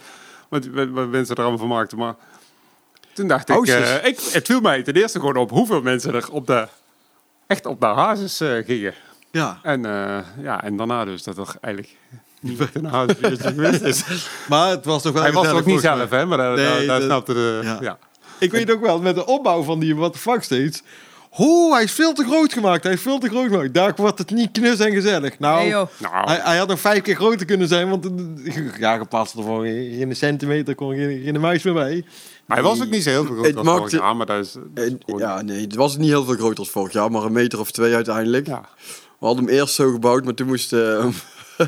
Wat, wat, wat mensen er allemaal van maakten. Maar toen dacht ik, eh, ik... Het viel mij ten eerste gewoon op hoeveel mensen er op de... Echt op de hazes eh, gingen. Ja, En, eh, ja, en daarna dus dat er eigenlijk niet een hazes geweest is. maar het was toch wel Hij was er ook niet zelf, hè? Maar daar, Nee, snapte de... ja. Ja. Ik weet ook wel, met de opbouw van die What the Fuck stage... Hoe, hij is veel te groot gemaakt. Hij is veel te groot gemaakt. Daar wordt het niet knus en gezellig. Nou, Nee, joh. Nou, Hij, hij had nog vijf keer groter kunnen zijn, want ja, gepast ervoor geen centimeter, kon geen, geen muis meer bij. Hij was ook niet zo heel veel groot Het als vorig jaar, maar dat is... dat is En, gewoon- ja, nee, het was niet heel veel groter als vorig jaar, maar een meter of twee uiteindelijk. ja. We hadden hem eerst zo gebouwd, maar toen moesten eh,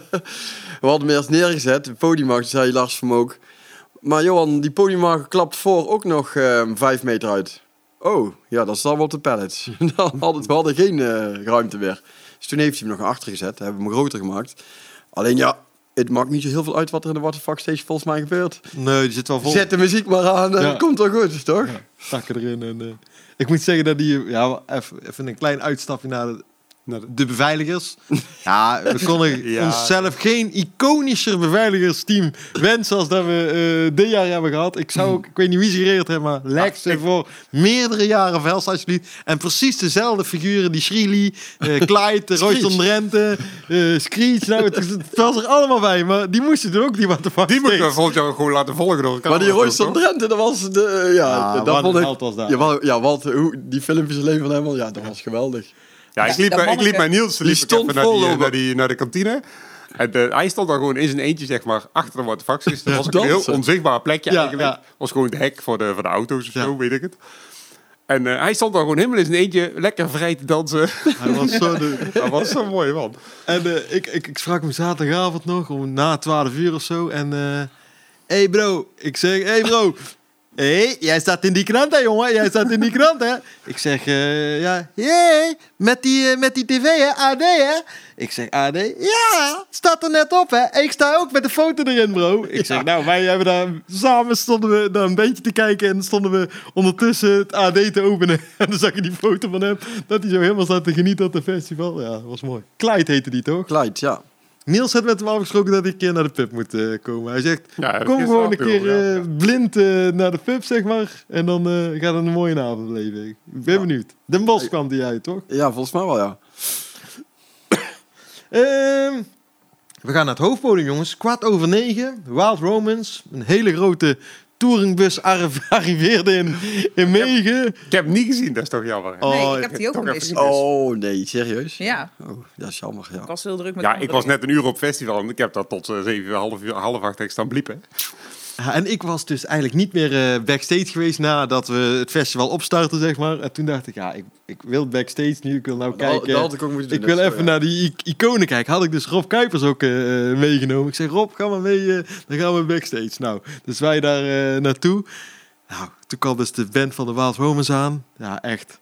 we hadden hem eerst neergezet. De podiummaker zei Lars van Mook. Maar Johan, die podiummaker klapt voor ook nog eh, vijf meter uit. Oh, ja, dat staan we op de pallets. Dan hadden, we hadden geen eh, ruimte meer. Dus toen heeft hij hem nog achter gezet, hebben we hem groter gemaakt. Alleen ja, het maakt niet zo heel veel uit wat er in de What the Fuck Stage volgens mij gebeurt. Nee, die zit wel vol. Zet de muziek maar aan, Ja. het komt wel goed, toch? takken erin. En, eh, ik moet zeggen dat die, ja, even, even een klein uitstapje naar de, de- de beveiligers. Ja, we konden Ja. onszelf geen iconischer beveiligingsteam wensen als dat we eh dit jaar hebben gehad. Ik zou ook, ik weet niet wie ze geregeld hebben, maar Lex ik- voor meerdere jaren vels alsjeblieft. En precies dezelfde figuren, die Shrilly, eh Clyde, Royston Drenthe, eh Screech. Nou, het, het was er allemaal bij, maar die moesten er ook, die wat fuck Die moeten we volgend jaar gewoon laten volgen door Maar die Royston Drenthe, dat was de... eh, ja, Ja, dat wat vond een ik... held was dat. Ja, wel- ja wat, hoe, die filmpjes alleen van hem, ja, dat was geweldig. Ja, ik liep, dat ik liep bij Niels liep ik stond even naar, vol die, eh, naar, die, naar de kantine. En eh, hij stond dan gewoon in zijn eentje, zeg maar, achter de faxes. Dat was een heel onzichtbaar plekje Ja, eigenlijk. ja. was gewoon het hek voor de, voor de auto's of zo, weet ik het. En eh, hij stond dan gewoon helemaal in zijn eentje lekker vrij te dansen. Hij was zo de, dat was zo mooi, man. En ik, ik, ik sprak hem zaterdagavond nog, om na 12 uur of zo. En hé hey bro, ik zeg, hey bro. Hé, hey, jij staat in die krant hè jongen, jij staat in die krant hè. Ik zeg, eh, ja, jee, met die, eh, met die tv hè, AD hè. Ik zeg, AD, ja, staat er net op hè. Ik sta ook met de foto erin bro. Ik zeg, nou wij hebben daar, samen stonden we daar een beetje te kijken. En stonden we ondertussen het AD te openen. En dan zag je die foto van hem, dat hij zo helemaal zat te genieten op het festival. Ja, dat was mooi. Clyde heette die toch? Clyde, ja. Niels had met hem afgesproken dat hij een keer naar de pub moet eh, komen. Hij zegt, Ja, kom gewoon een keer eh, blind eh, naar de pub, zeg maar. En dan gaat het een mooie avond beleven. Ik ben benieuwd. Den Bos kwam die uit, toch? Ja, volgens mij wel, ja. Ehm, We gaan naar het hoofdpodium, jongens. Kwart over negen. Wild Romans. Een hele grote touringbus arri- arriveerde in, in Megen. Ik heb hem niet gezien, dat is toch jammer. Oh, nee, ik heb die ook gemist. even- Oh, nee, serieus? Ja, Oh, dat is jammer, ja. ik was heel druk met Ja, ik was net een uur op festival en ik heb dat tot eh, zeven, half, uur, half acht ik staan bliepen. En ik was dus eigenlijk niet meer eh, backstage geweest nadat we het festival opstarten, zeg maar. En toen dacht ik, ja, ik, ik wil backstage nu. Ik wil nou Dat, kijken. ik ook moeten doen. Ik wil is even ja. naar die iconen kijken. Had ik dus Rob Kuipers ook eh, meegenomen. Ik zeg, Rob, ga maar mee. eh, dan gaan we backstage. Nou, dus wij daar eh, naartoe. Nou, toen kwam dus de band van de Wild Romans aan. Ja, echt.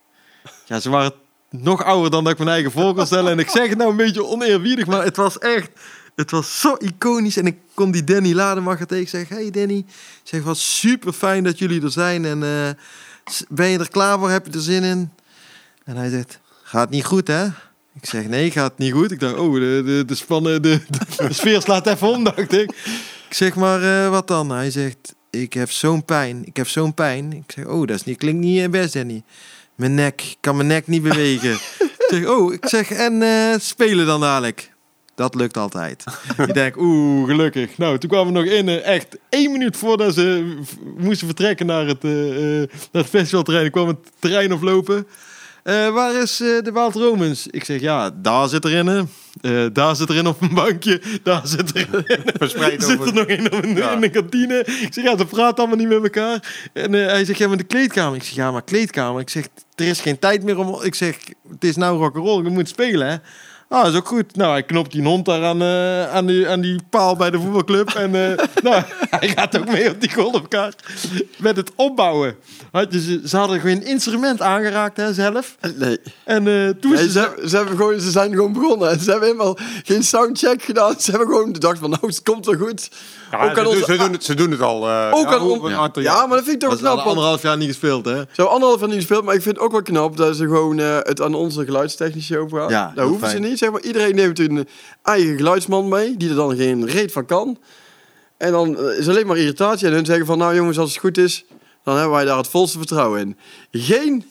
Ja, ze waren nog ouder dan dat ik mijn eigen voor kon stellen. En ik zeg het nou een beetje oneerbiedig, maar het was echt... Het was zo iconisch. En ik kon die Danny Lademacher tegen zeggen... Hey Danny, zeg, was super fijn dat jullie er zijn. En eh, ben je er klaar voor? Heb je er zin in? En hij zegt, gaat niet goed hè? Ik zeg, nee, gaat niet goed. Ik dacht, oh, de, de, de, spannen, de, de, de sfeer slaat even om, dacht ik. Ik zeg, maar eh, wat dan? Hij zegt, ik heb zo'n pijn. Ik heb zo'n pijn. Ik zeg, oh, dat is niet, klinkt niet eh, best, Danny. Mijn nek, ik kan mijn nek niet bewegen. ik zeg, oh, ik zeg, en spelen dan dadelijk? Dat lukt altijd. ik denk, oeh, gelukkig. Nou, toen kwamen we nog in, eh, echt één minuut voordat ze moesten vertrekken naar het, naar het festivalterrein. kwam het terrein oplopen. Eh, waar is de Wild Romans? Ik zeg, ja, daar zit er in. eh, daar zit er in op een bankje. Daar zit er in. Verspreid Er zit er over... nog in, op een- Ja. in de kantine. Ik zeg, ja, ze praten allemaal niet met elkaar. En hij zegt, ja, maar de kleedkamer. Ik zeg, ja, maar kleedkamer. Ik zeg, er is geen tijd meer om... Ik zeg, het is nou rock'n'roll, je moet spelen, hè. Ah, is ook goed. Nou, hij knopt die hond daar aan, eh, aan, die, aan die paal bij de voetbalclub. En eh, nou, hij gaat ook mee op die golfkaart. Met het opbouwen. Had je, ze, ze hadden geen instrument aangeraakt, hè, zelf. Nee. En eh, toen Nee, ze... ze, hebben- ze, hebben gewoon, ze zijn gewoon begonnen. En ze hebben helemaal geen soundcheck gedaan. Ze hebben gewoon gedacht van, nou, het komt wel goed. Ja, Ook ze, aan doen, onze- ze, doen het, ze doen het al. eh, Ook ja, aan on- Ja. aantal Ja, jaar. maar dat vind ik toch Dat knap. al want anderhalf jaar niet gespeeld, hè. Ze hebben anderhalf jaar niet gespeeld, maar ik vind het ook wel knap dat ze gewoon eh, het aan onze geluidstechnici overgaan. Ja, dat hoeven fijn. ze niet. Zeg maar, iedereen neemt een eigen geluidsman mee, die er dan geen reet van kan. En dan eh, is alleen maar irritatie. En hun zeggen van, nou jongens, als het goed is, dan hebben wij daar het volste vertrouwen in. Geen...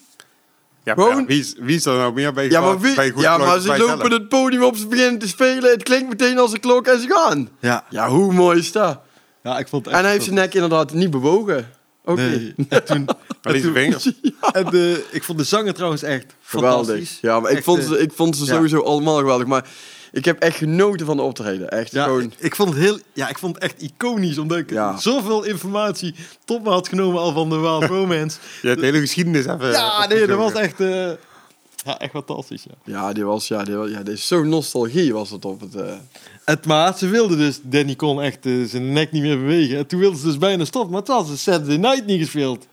Ja, maar Gewoon- ja, wie, is, wie is er nou meer bij Ja, maar, bij wie, goed ja, maar ze lopen zelf? het podium op, ze beginnen te spelen. Het klinkt meteen als een klok en ze gaan. Ja. Ja, hoe mooi is dat? Ja, ik vond het echt... En hij heeft zijn nek inderdaad niet bewogen. Oké. Nee. En toen, Vingers. en de, ik vond de zanger trouwens echt Geweldig. fantastisch. Ja, maar ik vond, eh, ze, ik vond ze sowieso allemaal geweldig. Maar ik heb echt genoten van de optreden. Echt Ja, gewoon... ik, ik vond het heel, ja, ik vond het echt iconisch, omdat ik Ja. zoveel informatie tot me had genomen al van de Wild Romance. Je hebt de hele geschiedenis even... ja, nee, dat was echt, eh, ja, echt fantastisch. Ja. Ja, die was, ja, die, was- ja, dit is zo nostalgie was het op het... eh. Het, maar ze wilde dus, Danny kon echt eh, zijn nek niet meer bewegen. En toen wilde ze dus bijna stoppen, maar het was een Saturday Night niet gespeeld.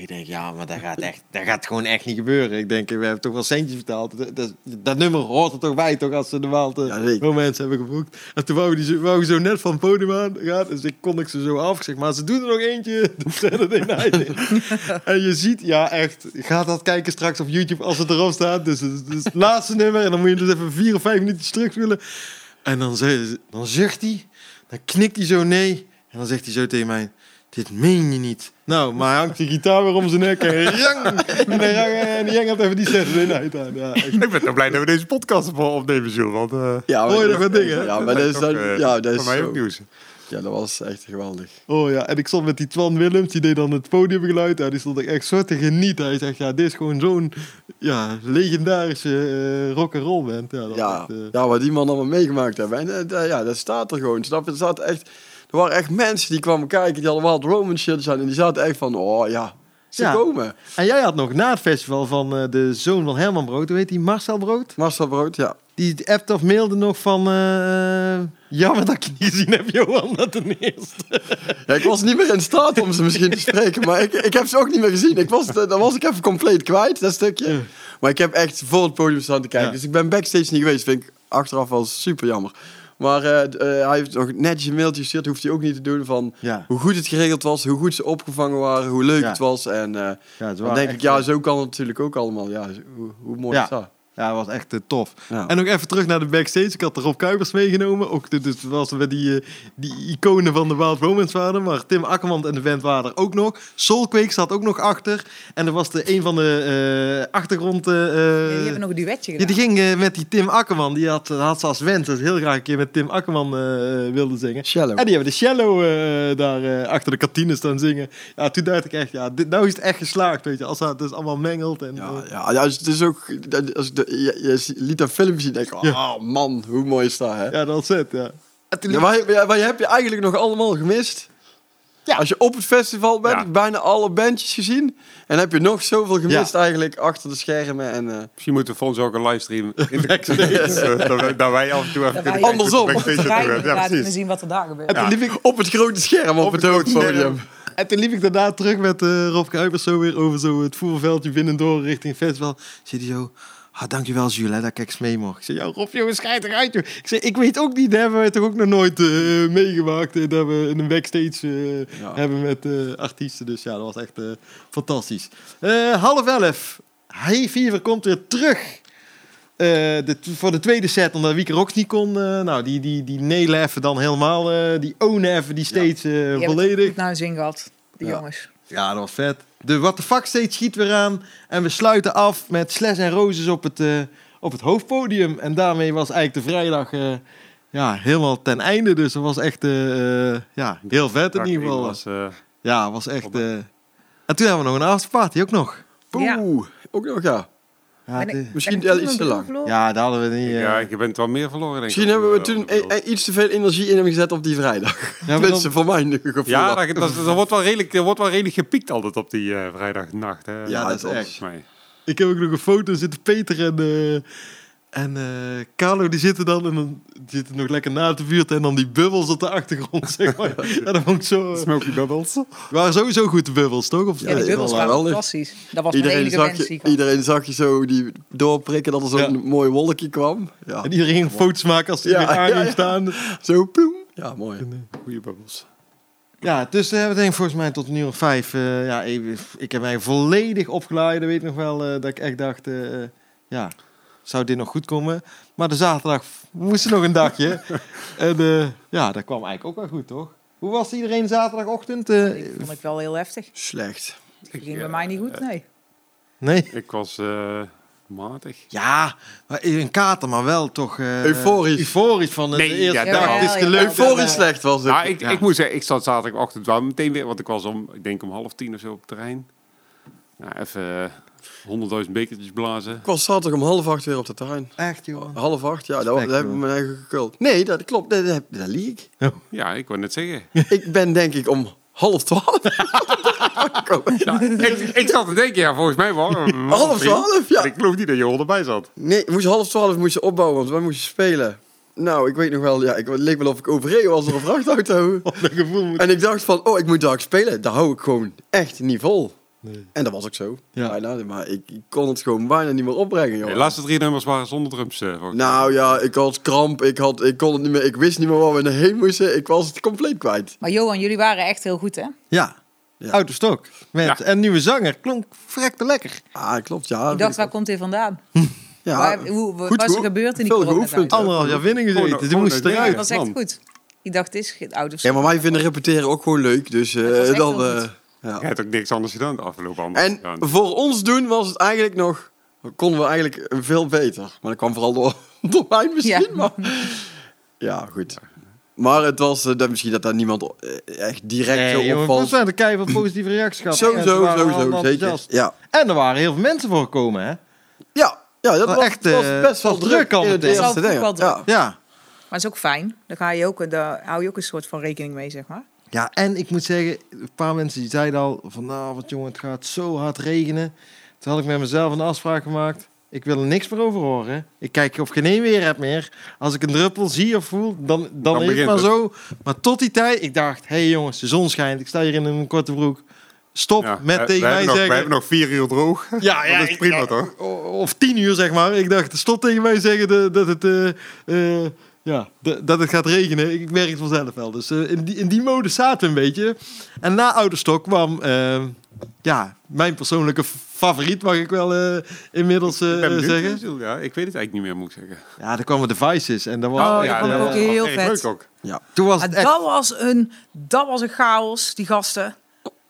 Ik denk, ja, maar dat gaat, echt, dat gaat gewoon echt niet gebeuren. Ik denk, we hebben toch wel centjes betaald. Dat, dat, dat nummer hoort er toch bij, toch, als ze de Ja, zeker. Romance hebben geboekt. En toen wou, die zo, wou zo net van het podium aan gaan. Dus ik kon ik ze zo af. Ik zeg, maar ze doen er nog eentje. De Saturday Night in. en je ziet, ja echt, ga dat kijken straks op YouTube als het erop staat. Dus het, het, het laatste nummer. En dan moet je dus even vier of vijf minuutjes terugspelen. En dan, ze- dan zucht hij. Dan knikt hij zo nee. En dan zegt hij zo tegen mij... Dit meen je niet. Nou, maar hij hangt die gitaar weer om zijn nek. En jang! En en die hangt even die Saturday Night aan. Ja. Ik ben toch blij dat we deze podcast op- opnemen, Jules. Want eh Ja, Hoor je dat- nog wat dingen? Ja, maar dat is, dan, eh, ja, dat is voor mij zo- ook nieuws. Ja, dat was echt geweldig. Oh ja, en ik stond met die Twan Willems, die deed dan het podiumgeluid. Ja, die stond ik echt zo te genieten. Hij zegt, ja, dit is gewoon zo'n ja, legendarische eh rock and roll band. Ja, dat Ja, echt, eh, ja, wat die man allemaal meegemaakt hebben. En eh, dat- ja, dat staat er gewoon. Snap je? Er, staat echt, er waren echt mensen die kwamen kijken, die hadden Wild Roman shirts aan. En die zaten echt van, oh ja, ze Ja. komen. En jij had nog na het festival van eh, de zoon van Herman Brood, hoe heet die, Marcel Brood? Marcel Brood, ja. Die appt of mailde nog van... eh, jammer dat ik je niet gezien heb, Johan, dat ten eerste. ja. Ik was niet meer in staat om ze misschien te spreken, maar ik, ik heb ze ook niet meer gezien. Ik was, eh, dan was ik even compleet kwijt, dat stukje. Maar ik heb echt voor het podium staan te kijken. Ja. Dus ik ben backstage niet geweest, vind ik achteraf wel super jammer. Maar eh, eh, hij heeft nog netjes een mailtje gestuurd, hoeft hij ook niet te doen, van Ja, hoe goed het geregeld was, hoe goed ze opgevangen waren, hoe leuk Ja. het was. En eh, ja, het dan denk ik, ja, zo kan het natuurlijk ook allemaal. Ja, hoe, hoe mooi is dat? Ja, was echt eh, tof. Ja. En nog even terug naar de backstage. Ik had er Rob Kuipers meegenomen. Ook de, dus was met die, eh, die iconen van de Wild Romance waren. Maar Tim Akkerman en de band waren er ook nog. Soulquake zat ook nog achter. En er was de, een van de eh achtergrond... eh, Ja, eh, die hebben nog een duetje ja, gedaan. die ging met die Tim Akkerman. Die had, had ze als wens dat ze heel graag een keer met Tim Akkerman eh, wilde zingen. Shallow. En die hebben de cello eh, daar achter de kantine staan zingen. Ja, toen dacht ik echt, ja, dit, nou is het echt geslaagd, weet je. Als dat dus allemaal mengelt. En, Ja, ja, ja, het is ook... Als ik de, je, je liet dat filmpje zien, denk ik... Oh man, hoe mooi is dat, hè? ja, dat is het, ja. Ja, waar, waar, waar heb je eigenlijk nog allemaal gemist? Ja. Als je op het festival bent, Ja. bijna alle bandjes gezien. En heb je nog zoveel gemist Ja. eigenlijk achter de schermen. En, eh, Misschien moeten we voor ons ook een livestream in de backstage. dat, wij- dat wij af en toe even kunnen Andersom. backstage er. Ja, laten we precies. zien wat er daar gebeurt. En toen liep ik op het grote scherm op, Op het het hoofdpodium. En toen liep ik daarna terug met eh Rob Kuipers zo weer over zo het voerveldje binnendoor richting het festival. Zit hij zo, ah, dankjewel Jules, hè, dat ik eens mee mocht. Ik zei, ja Rob, jongens, schijt eruit, joh. Ik zei, ik weet ook niet, dat hebben wij toch ook nog nooit eh, meegemaakt. dat we in een backstage eh, Ja. hebben met eh, artiesten. Dus ja, dat was echt eh, fantastisch. Eh, half elf, Hey Fever komt weer terug. Eh, de, voor de tweede set, omdat Wieke Rox niet kon. eh, nou, die, die, die nelen even dan helemaal. eh, die ownen even die eh, hebben het volledig. goed naar hun zin gehad, die Ja. jongens. Ja, dat was vet. De What the Fuck stage schiet weer aan. En we sluiten af met Slash en Roses op het, eh, op het hoofdpodium. En daarmee was eigenlijk de vrijdag eh, ja, helemaal ten einde. Dus dat was echt eh, eh, ja, heel vet in ieder geval. was, eh, Ja, was echt... eh, En toen hebben we nog een afterparty ook nog. Ja. Oeh, ook nog ja. Ja, ik- Misschien ik iets te lang. verloren? ja daar hadden we niet... eh, ja, je bent wel meer verloren, denk Misschien ik. hebben we Eh, toen eh, eh, iets te veel energie in hem gezet op die vrijdag. ja, dan- voor mijn gevoel. Ja, dat, dat, dat wordt wel redelijk, er wordt wel redelijk gepiekt altijd op die eh, vrijdagnacht. Hè. Ja, dat is echt. mij. Ik heb ook nog een foto zitten Peter en, eh en eh Carlo die zitten dan en dan die zitten nog lekker na te buurt en dan die bubbels op de achtergrond zeg maar. Ja, dat vond ik zo. eh, Smoky Bubbles. waren sowieso goed de bubbels toch? Of, Ja, die dat bubbels waren wel fantastisch. Dat was mijn Iedereen enige zag, wens die je, ik iedereen zag je zo die doorprikken dat er zo'n Ja. mooi wolkje kwam. Ja. En iedereen ging foto's maken als hij Ja, weer aan ja, ging ja. staan. Zo ploem. Ja, mooi. Goeie bubbels. Ja, dus uh, we denk ik volgens mij tot een uur of vijf. eh, ja, even, ik heb mij volledig opgeladen. Weet ik nog wel eh, dat ik echt dacht, eh, ja, zou dit nog goed komen? Maar de zaterdag moest er nog een dagje. en eh, ja, dat kwam eigenlijk ook wel goed, toch? Hoe was iedereen zaterdagochtend? Eh, Die vond ik wel heel heftig. Slecht. Die ging bij mij niet goed, nee. nee? Ik was eh, matig. Ja, een kater, maar wel toch... eh, Euforisch. Euforisch van de Nee, eerste ja, dag. Het is gelukt. Euforisch En, slecht was het. Nou, ik, ja. ik moet zeggen, ik zat zaterdagochtend wel meteen weer, want ik was om, ik denk om half tien of zo op het terrein. Nou, even honderdduizend bekertjes blazen. Ik was zaterdag om half acht weer op het terrein. Echt, joh. Half acht, ja, dat, dat Respect, heb ik mijn eigen gekult. Nee, dat klopt. Dat, dat, dat lieg ik. Ja, ik wou net zeggen. Ik ben denk ik om half twaalf. Nou, ik, ik zat te denken, ja, volgens mij wel. Half drie. twaalf, ja. Ik geloof niet dat je erbij zat. Nee, moest half twaalf moest je opbouwen, want wij moesten spelen. Nou, ik weet nog wel, ja, ik het leek wel of ik overreden was door een vrachtauto. Gevoel moet... En ik dacht van, oh, ik moet daar spelen. Daar hou ik gewoon echt niet vol. Nee. En dat was ook zo. Ja. Bijna, maar ik, ik kon het gewoon bijna niet meer opbrengen, joh. De laatste drie nummers waren zonder drums. eh, volgens mij. Nou ja, ik had kramp, ik, had, ik kon het niet meer, ik wist niet meer waar we naar heen moesten. Ik was het compleet kwijt. Maar Johan, jullie waren echt heel goed, hè? Ja, Ja. autostok. Met Ja. een nieuwe zanger. Klonk verrekte lekker. Ah, klopt, ja. Ik dacht, waar komt hij vandaan? ja, Waar, hoe, wat goed was er gebeurd in die geoefend. Anderhalf jaar winning gezeten. Die moest eruit. dat was echt goed. Ik dacht, dit is geen ouders. Ja, maar wij vinden repeteren ook gewoon leuk, dus eh, Het dan... ja. Je hebt ook niks anders gedaan de afgelopen andere En jaar. voor ons doen was het eigenlijk nog... Konden we eigenlijk veel beter. Maar dat kwam vooral door, door mij misschien. Ja. Maar, ja, goed. Maar het was eh, dat misschien dat daar niemand eh, echt direct Nee, zo jongen, opvalt. mij de keihard positieve reacties gehad. Sowieso, sowieso, zeker. Ja, En er waren heel veel mensen voor gekomen, hè? ja, ja dat was, echt, was eh, best wel druk al in het eerste Dat was ding. ook wel Ja. Ja. Maar het is ook fijn. Daar, ga je ook, daar hou je ook een soort van rekening mee, zeg maar. Ja, en ik moet zeggen, een paar mensen die zeiden al van, nou, wat jongen, het gaat zo hard regenen. Toen had ik met mezelf een afspraak gemaakt. Ik wil er niks meer over horen. Ik kijk of geen één weer heb meer. Als ik een druppel zie of voel, dan, dan, Dan is het maar het. zo. Maar tot die tijd, ik dacht, hé hey jongens, de zon schijnt. Ik sta hier in een korte broek. Stop Ja, met we- tegen we mij nog, zeggen... We hebben nog vier uur droog. Ja, ja, dat is ik- prima ja, toch? Of tien uur, zeg maar. Ik dacht, stop tegen mij zeggen dat het, eh, eh, ja, de- dat het gaat regenen. Ik merk het vanzelf wel. Dus eh, in, die, in die mode zaten we een beetje. En na Ouderstok kwam eh, ja, mijn persoonlijke favoriet, mag ik wel eh, inmiddels eh, Ik ben benieuwd, zeggen. Ja, ik weet het eigenlijk niet meer, moet ik zeggen. Ja, er kwamen de Vices en dat was, Oh, ja, dat vond ik dat ook was heel vet. leuk ook. Ja. toen was het echt... dat was, een, dat was een chaos, die gasten.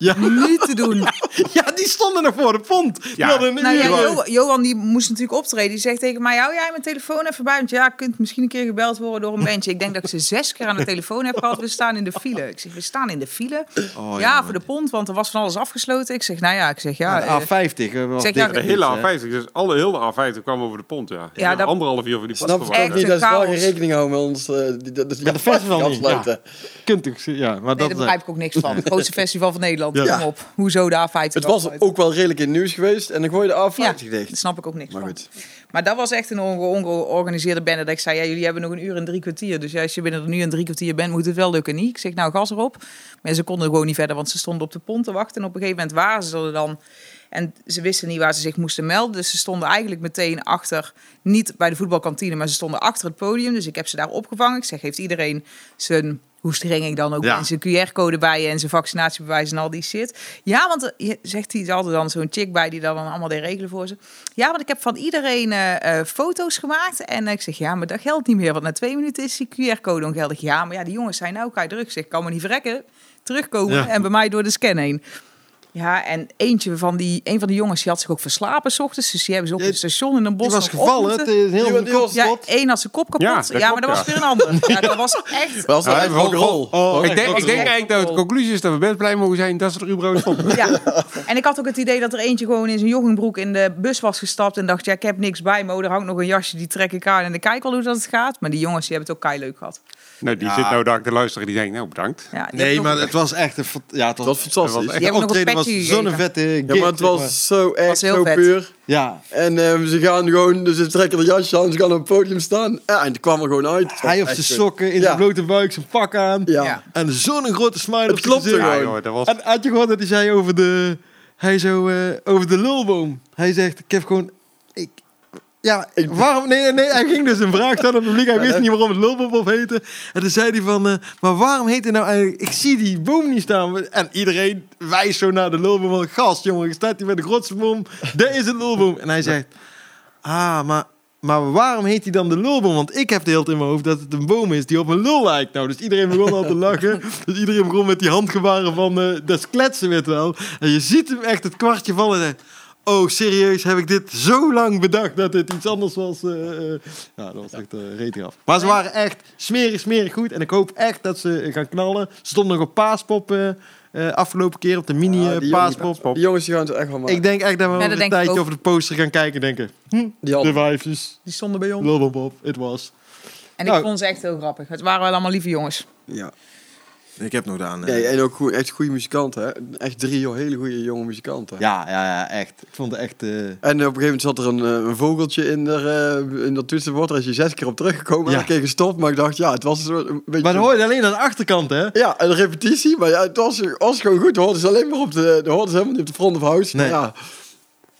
Ja. Niet te doen. ja, die stonden nog voor de pont. Die Ja. Nou ja. Jo- Johan die moest natuurlijk optreden. Die zegt tegen mij, hou jij mijn telefoon even bij? Want ja, kunt misschien een keer gebeld worden door een bandje. Ik denk dat ik ze zes keer aan de telefoon heb gehad. We staan in de file. Ik zeg, we staan in de file. Oh, ja, voor de pont, want er was van alles afgesloten. Ik zeg, nou ja, ik zeg, ja... Ja, eh, de A50 eh, was zeg, ja, De hele A50, dus alle hele A50 kwam over de pont, ja. Ja, dat- Anderhalf uur voor die Snap post ik niet dat ze daar chaos. geen rekening houden met ons. eh, die, dat, dat, Met de festival niet, afsluiten. Kunt toch, ja, maar nee, dat, daar begrijp ik ook niks van. Het grootste festival van Nederland. Ja. Kom op. Hoezo de A50 Het was afsluiten? ook wel redelijk in het nieuws geweest en dan gooi je de A50 Ja, dicht. daar snap ik ook niks Maar van. goed. Maar dat was echt een onge- ongeorganiseerde bende. Dat ik zei, ja, jullie hebben nog een uur en drie kwartier. Dus ja, als je binnen een uur en drie kwartier bent, moet het wel lukken. Niet? Ik zeg, nou, gas erop. Maar ze konden gewoon niet verder, want ze stonden op de pont te wachten. En op een gegeven moment waren ze er dan. En ze wisten niet waar ze zich moesten melden. Dus ze stonden eigenlijk meteen achter, niet bij de voetbalkantine, maar ze stonden achter het podium. Dus ik heb ze daar opgevangen. Ik zeg, heeft iedereen zijn, hoe streng ik dan ook Ja. ben, zijn QR-code bij je en zijn vaccinatiebewijs en al die shit. Ja, want er- je zegt hij, altijd dan zo'n chick bij die dan allemaal deed regelen voor ze. Ja, want ik heb van iedereen eh, eh, foto's gemaakt. En ik zeg, ja, maar dat geldt niet meer. Want na twee minuten is die QR-code ongeldig. Ja, maar ja, die jongens zijn nou druk. Ik zeg, kan me niet verrekken. Terugkomen Ja. en bij mij door de scan heen. Ja, en eentje van die, een van die jongens die had zich ook verslapen 's ochtends. Dus die hebben ze op het station in een bos Die was gevallen, het is heel was- Ja, één had zijn kop kapot. Ja, maar dat was weer een ander. Ja, dat was echt... Dat was Ja, wel- rock'n'roll. Oh, ik denk, ik denk eigenlijk dat de conclusie is dat we best blij mogen zijn dat ze er überhaupt stonden. Ja, en ik had ook het idee dat er eentje gewoon in zijn joggingbroek in de bus was gestapt en dacht, ja, ik heb niks bij me. Oh, er hangt nog een jasje, die trek ik aan en ik kijk wel hoe dat het gaat. Maar die jongens, die hebben het ook kei leuk gehad. Nou, die Ja. zit nou daar te luisteren. Die denkt, nou bedankt. Ja, Nee, maar het was echt een... Ja, het was, was fantastisch. Een optreden was zo'n vette gig, Ja, maar het was zo echt Was heel zo vet. puur. Ja, En ehm, ze gaan gewoon, dus ze trekken de jasje aan, ze gaan op het podium staan. Ja, en het kwam er gewoon uit. Het hij op echt zijn sokken, in Ja. zijn blote buik, zijn pak aan. Ja. Ja. En zo'n grote smile Het op zijn klopt gezicht. er Ja, gewoon. joh, dat was... En had je gehoord dat hij zei over de... Hij zo, eh, over de lulboom. Hij zegt, ik heb gewoon... Ja, waarom... Nee, nee, hij ging dus een vraag stellen aan het publiek. Hij wist niet waarom het lulboom op heette. En toen zei hij van... eh, maar waarom heet het nou eigenlijk... Ik zie die boom niet staan. En iedereen wijst zo naar de lulboom. Gast, jongen, je staat hier bij de grootste boom. Daar is het lulboom. En hij zegt... Ah, maar... Maar waarom heet hij dan de lulboom? Want ik heb de hele tijd in mijn hoofd dat het een boom is die op een lul lijkt. Nou, dus iedereen begon al te lachen. Dus iedereen begon met die handgebaren van... eh dat is kletsen, weet wel. En je ziet hem echt het kwartje vallen en zegt... Oh, serieus, heb ik dit zo lang bedacht dat het iets anders was? eh, eh. ja, dat was echt uh, reet af. Maar ze waren echt smerig, smerig goed. En ik hoop echt dat ze gaan knallen. Ze stonden nog op paaspop eh, eh, afgelopen keer, op de mini Ja, die paaspop. jongens- Die jongens die gaan het echt wel maken. Ik denk echt dat we Ja, over dat een tijdje over de poster gaan kijken denken... Hm, Die de vijfjes, Die stonden bij ons. Bob, it was. En ik Nou. vond ze echt heel grappig. Het waren wel allemaal lieve jongens. Ja. Ik heb nog gedaan. Nee, en ook goed, echt goede muzikanten. Hè? Echt drie hele goede jonge muzikanten. Ja, ja, ja, echt. Ik vond het echt... eh, En op een gegeven moment zat er een, eh, een vogeltje in, de, eh, in dat toetsenbord. Daar is je zes keer op teruggekomen. Ja. En een keer gestopt. Maar ik dacht, ja, het was een, beetje... Maar dan hoor je alleen aan de achterkant, hè? Ja, een repetitie. Maar ja, het was, was gewoon goed. Hoorden ze alleen maar op de... Hoorden ze helemaal niet op de front of house. Nee. Maar ja,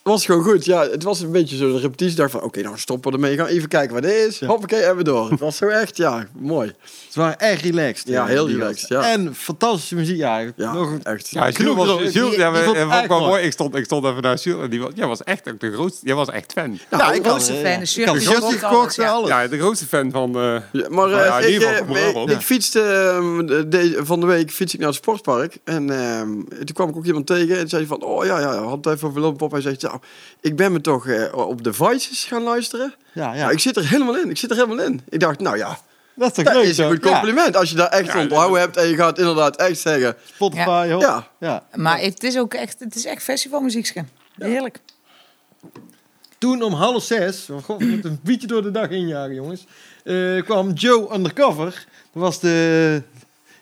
was gewoon goed. Ja, het was een beetje zo'n repetitie. Ik dacht van, oké, nou stoppen we ermee. Gaan even kijken wat dit is. Ja. Hoppakee, en we door. Het was zo echt, ja, mooi. Ze waren echt relaxed. Ja, eh, heel relaxed, ja. En fantastische muziek. Ja, Ja, nog echt. Ja, Jules was. Jules, Die- ja, die vond ik vond ik wel mooi. Ik stond, ik stond even naar Jules. En die was, jij was echt ook de grootste. Jij was echt fan. Nou, ja, ik was- was Grootste eh, fan, de had een die shirtje gekocht, gekocht en alles. Ja, de grootste fan van... eh, Ja, maar Nou ja, eh, in ik, ik fietste ehm, de- de- van de week fiets ik naar het sportpark. En ehm, toen kwam ik ook iemand tegen en zei van... Oh ja, ja, we hadden het even over Lompop. Hij zegt, nou, ik ben me toch eh, op de Voices gaan luisteren. Ja, Ja. ja. ik zit er helemaal in. Ik zit er helemaal in. Ik dacht, nou ja, dat is toch dat leuk, is een goed compliment. Als je daar echt Ja, onthouden hebt en je gaat inderdaad echt zeggen... Ja, Spotify, hoor. Ja, Ja. Maar het is ook echt, het is echt festivalmuziek. Heerlijk. Toen om half zes, oh god, we moeten een beetje door de dag injagen, jongens, eh, kwam Joe Undercover. Dat was de,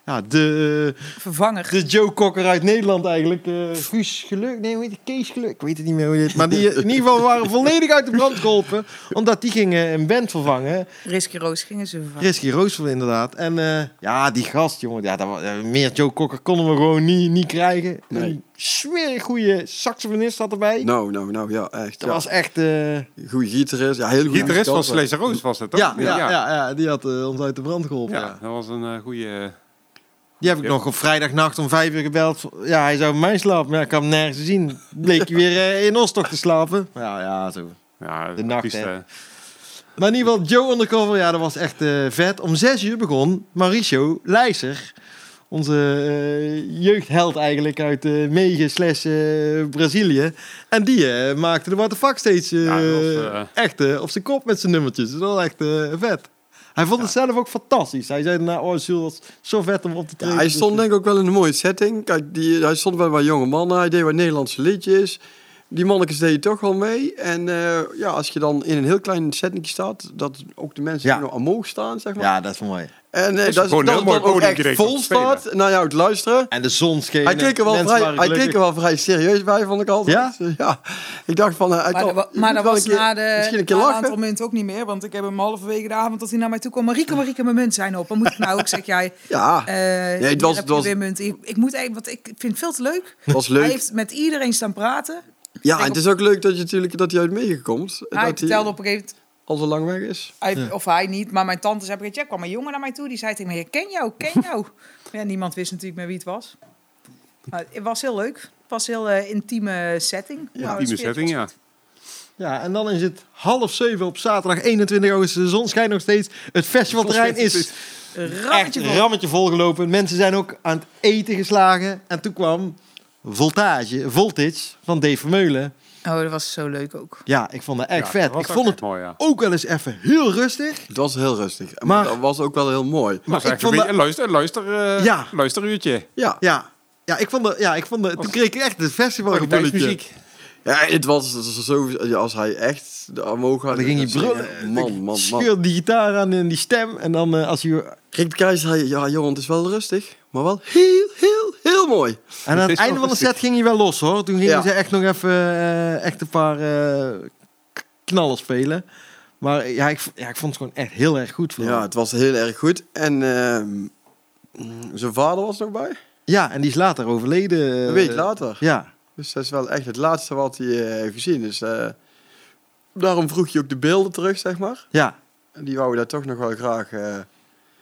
ja, de, Vervanger. de Joe Cocker uit Nederland eigenlijk. eh Guus Geluk, nee, hoe heet? Kees Geluk, ik weet het niet meer hoe heet. Maar die in ieder geval waren volledig uit de brand geholpen, omdat die gingen een band vervangen. Risky Roos gingen ze vervangen. Risky Roosevelt inderdaad. En eh, ja, die gast, jongen. Ja, dat, eh, meer Joe Cocker konden we gewoon niet, niet krijgen. Nee. Een smerig goede saxofonist zat erbij. nou, nou, nou, ja, echt. dat Ja. was echt... eh, Goede gitarist. Ja, heel goed. gitarist van Slash Roos was het, toch? ja, ja, ja, ja, die had eh, ons uit de brand geholpen. Ja, Ja. dat was een uh, goede... Die heb ik Ja. nog op vrijdagnacht om vijf uur gebeld. Ja, hij zou bij mij slapen, maar ik kan hem nergens zien. Bleek hij weer eh, in Ostok te slapen. Ja, ja, zo. Ja, De nacht, eh, Maar in ieder geval, Joe Undercover, ja, dat was echt eh, vet. Om zes uur begon Mauricio Leijser. Onze eh, jeugdheld eigenlijk uit eh Mege slash eh, Brazilië. En die eh, maakte de Fuck steeds eh, Ja, was, echt op zijn kop met zijn nummertjes. Dat was echt eh, vet. Hij vond het zelf ook fantastisch. Hij zei daarna, oh, Jules, was zo vet om op te treden. hij stond denk ik ook wel in een mooie setting. Kijk, die, hij stond wel bij jonge mannen. Hij deed wat Nederlandse liedjes. Die mannetjes deden toch wel mee. En eh, ja, als je dan in een heel klein setting staat, dat ook de mensen Ja. nog omhoog staan, zeg maar. Ja, dat is mooi. En eh, dat, is- gewoon dat het dan mooi ook echt vol staat naar jou te luisteren. En de zon scheen. Hij keek, er wel vrij, hij keek er wel vrij serieus bij, vond ik altijd. Ja? ja. Ik dacht van... eh, hij Maar, kan, dat je maar dat was een keer- na, de, misschien een keer na een lachen. aantal munten ook niet meer. Want ik heb hem halverwege de avond dat hij naar mij toe kwam. Marieke, Marieke, mijn munt zijn op. Wat moet ik nou? Ik zeg, jij, Ja, eh het hier was- heb het je was- weer munten. Ik, ik moet even, want ik vind het veel te leuk. het was Hij leuk. heeft met iedereen staan praten. Ja, en het is ook leuk dat je natuurlijk dat hij uit meegekomt. Hij dat vertelde hij op een gegeven moment, al zo lang weg is. hij- Ja. of hij niet, maar mijn tante zei ja, kwam een jongen naar mij toe. Die zei tegen me, ik ken jou, ik ken jou. ja, niemand wist natuurlijk meer wie het was. Maar het was heel leuk. Het was een heel eh, intieme setting. Ja, Nou, setting, ja. Ja, en dan is het half zeven op zaterdag 21 augustus. De zon schijnt nog steeds. Het festivalterrein is rammetje vol. rammetje volgelopen. Mensen zijn ook aan het eten geslagen. En toen kwam Voltage, Voltage van Dave Vermeulen. Oh, dat was zo leuk ook. Ja, ik vond dat echt Ja, vet. Ik vond het mooi, ja. ook wel eens even heel rustig. Het was heel rustig. Maar, Maar- dat was ook wel heel mooi. Het was ik vond dat- luister, luister, eh, Ja. luisteruurtje. Ja, Ja, ja ik vond dat, ja, ik vond dat, toen kreeg ik echt het festivalgevoeletje. Ja het was zo... Als hij echt de omhoog had... Dan ging hij brullen. Man, man, man. Scheurde die gitaar aan en die stem. En dan eh, als je... Rick de Keizer zei, ja Johan, het is wel rustig. Maar wel heel mooi. En aan Het einde van de set ging hij wel los hoor. Toen gingen Ja. ze echt nog even eh, echt een paar eh, k- knallen spelen. Maar ja ik, ja, ik vond het gewoon echt heel erg goed. Ja, het was heel erg goed. En ehm, zijn vader was nog bij. Ja, en die is later overleden. Een eh, week later. Ja, Dus dat is wel echt het laatste wat hij eh, heeft gezien. Dus eh, daarom vroeg je ook de beelden terug, zeg maar. ja, En die wouden daar toch nog wel graag eh,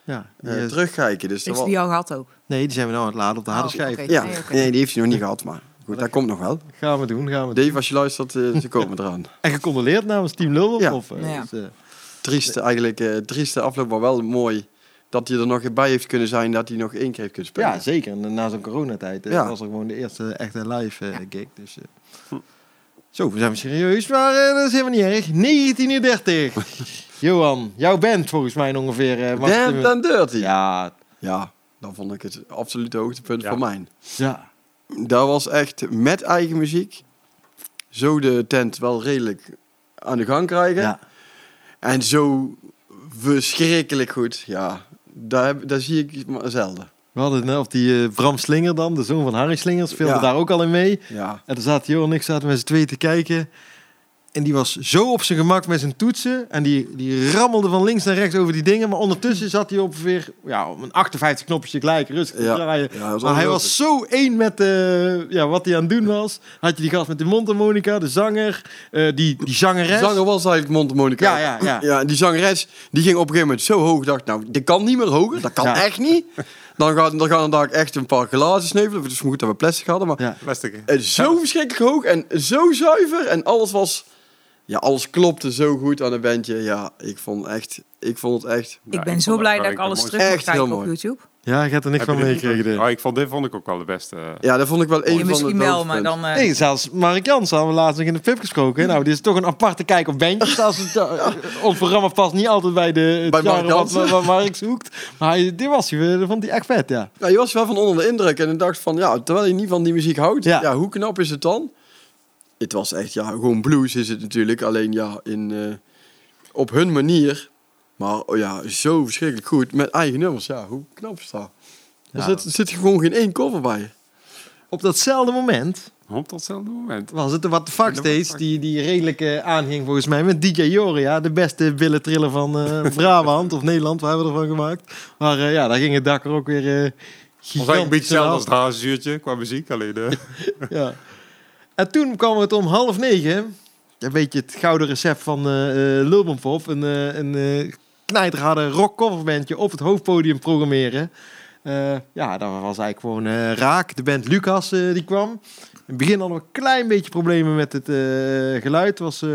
ja. Eh, terugkijken. Dus was- die al gehad ook? nee, die zijn we nou aan het laden op de harde Oh, schijf. Ja, Nee, die heeft hij nog niet gehad, maar goed, dat komt nog wel. Gaan we doen, gaan we doen. Dave, als je luistert, eh, ze komen eraan. En gecondoleerd namens Team Lulwolf. Ja. Of, eh, Ja. dus, Trieste, eigenlijk, eh trieste afloop, maar wel mooi dat hij er nog bij heeft kunnen zijn, dat hij nog één keer heeft kunnen spelen. ja, zeker. En na zo'n coronatijd Ja. was er gewoon de eerste echte live gig. Dus. Zo, we zijn serieus, maar dat is helemaal niet erg. 1930. Johan, jouw band volgens mij ongeveer. eh, Damned in- and Dirty. Ja, Ja, dan vond ik het absolute hoogtepunt Ja. voor mij. ja. Dat was echt met eigen muziek zo de tent wel redelijk aan de gang krijgen. ja. En zo verschrikkelijk goed. Ja, daar, heb- daar zie ik maar zelden. We hadden het net op die eh, Bram Slinger dan, de zoon van Harry Slinger, speelde Ja. daar ook al in mee. Ja, En toen zaten Johan en ik zaten met z'n tweeën te kijken. En die was zo op zijn gemak met zijn toetsen. En die, die rammelde van links naar rechts over die dingen. Maar ondertussen zat hij op ongeveer ja, op een 58 knopjes gelijk rustig Ja. draaien. ja Maar hij was zo één met eh, ja, wat hij aan het doen was. Had je die gast met de mondharmonica, de zanger, eh, die, die zangeres. De zanger was eigenlijk Montemonica. Ja, ja, ja. Ja, die zangeres die ging op een gegeven moment zo hoog. Ik dacht, nou, dit kan niet meer hoger. Dat kan Ja. echt niet. Dan gaan, dan gaan er daar echt een paar glazen sneuvelen. Het is maar goed dat we plastic hadden. Maar Ja. Hè? is zo verschrikkelijk hoog en zo zuiver. En alles was... Ja, alles klopte zo goed aan het bandje. Ja, ik vond, echt, ik vond het echt... Ik ben ik zo blij dat ik alles een terug heel kijken op mooi. YouTube. Ja, je gaat er niks Heb van meegekregen. Oh, ik vond dit vond ik ook wel de beste. Ja, dat vond ik wel een Je van misschien de wel, maar dan... eh, Nee, zelfs Mark Jans hadden we laatst nog in de pub gesproken. Nou, dit is toch een aparte kijk op bandjes. Als het, uh, ons programma past niet altijd bij de Bij Mark wat, Jansen. wat Mark zoekt. Maar hij, dit was hij, dat vond hij echt vet, ja. Ja, je was wel van onder de indruk en ik dacht van, ja, terwijl je niet van die muziek houdt, Ja. ja. hoe knap is het dan? Het was echt, ja, gewoon blues is het natuurlijk, alleen ja, in, eh, op hun manier. Maar oh ja, zo verschrikkelijk goed, met eigen nummers, ja, hoe knap is dat? Er, zit, er zit gewoon geen één cover bij. Op datzelfde moment Op datzelfde moment. was het de What the Fuck steeds. Die, die redelijk eh, aanging volgens mij met DJ Joria. De beste billentriller van eh, Brabant of Nederland. Waar hebben we ervan gemaakt. Maar eh, ja, daar ging het dak er ook weer eh Het was eigenlijk een beetje hetzelfde als het hazenzuurtje qua muziek. Alleen eh, Ja. En toen kwam het om half negen. Een beetje het gouden recept van eh eh, Lulbenpop. Een, eh een knijterharde rock coverbandje op het hoofdpodium programmeren. Ja, dat was eigenlijk gewoon raak. De band Lucas die kwam. In het begin hadden we een klein beetje problemen met het eh, geluid. Was eh,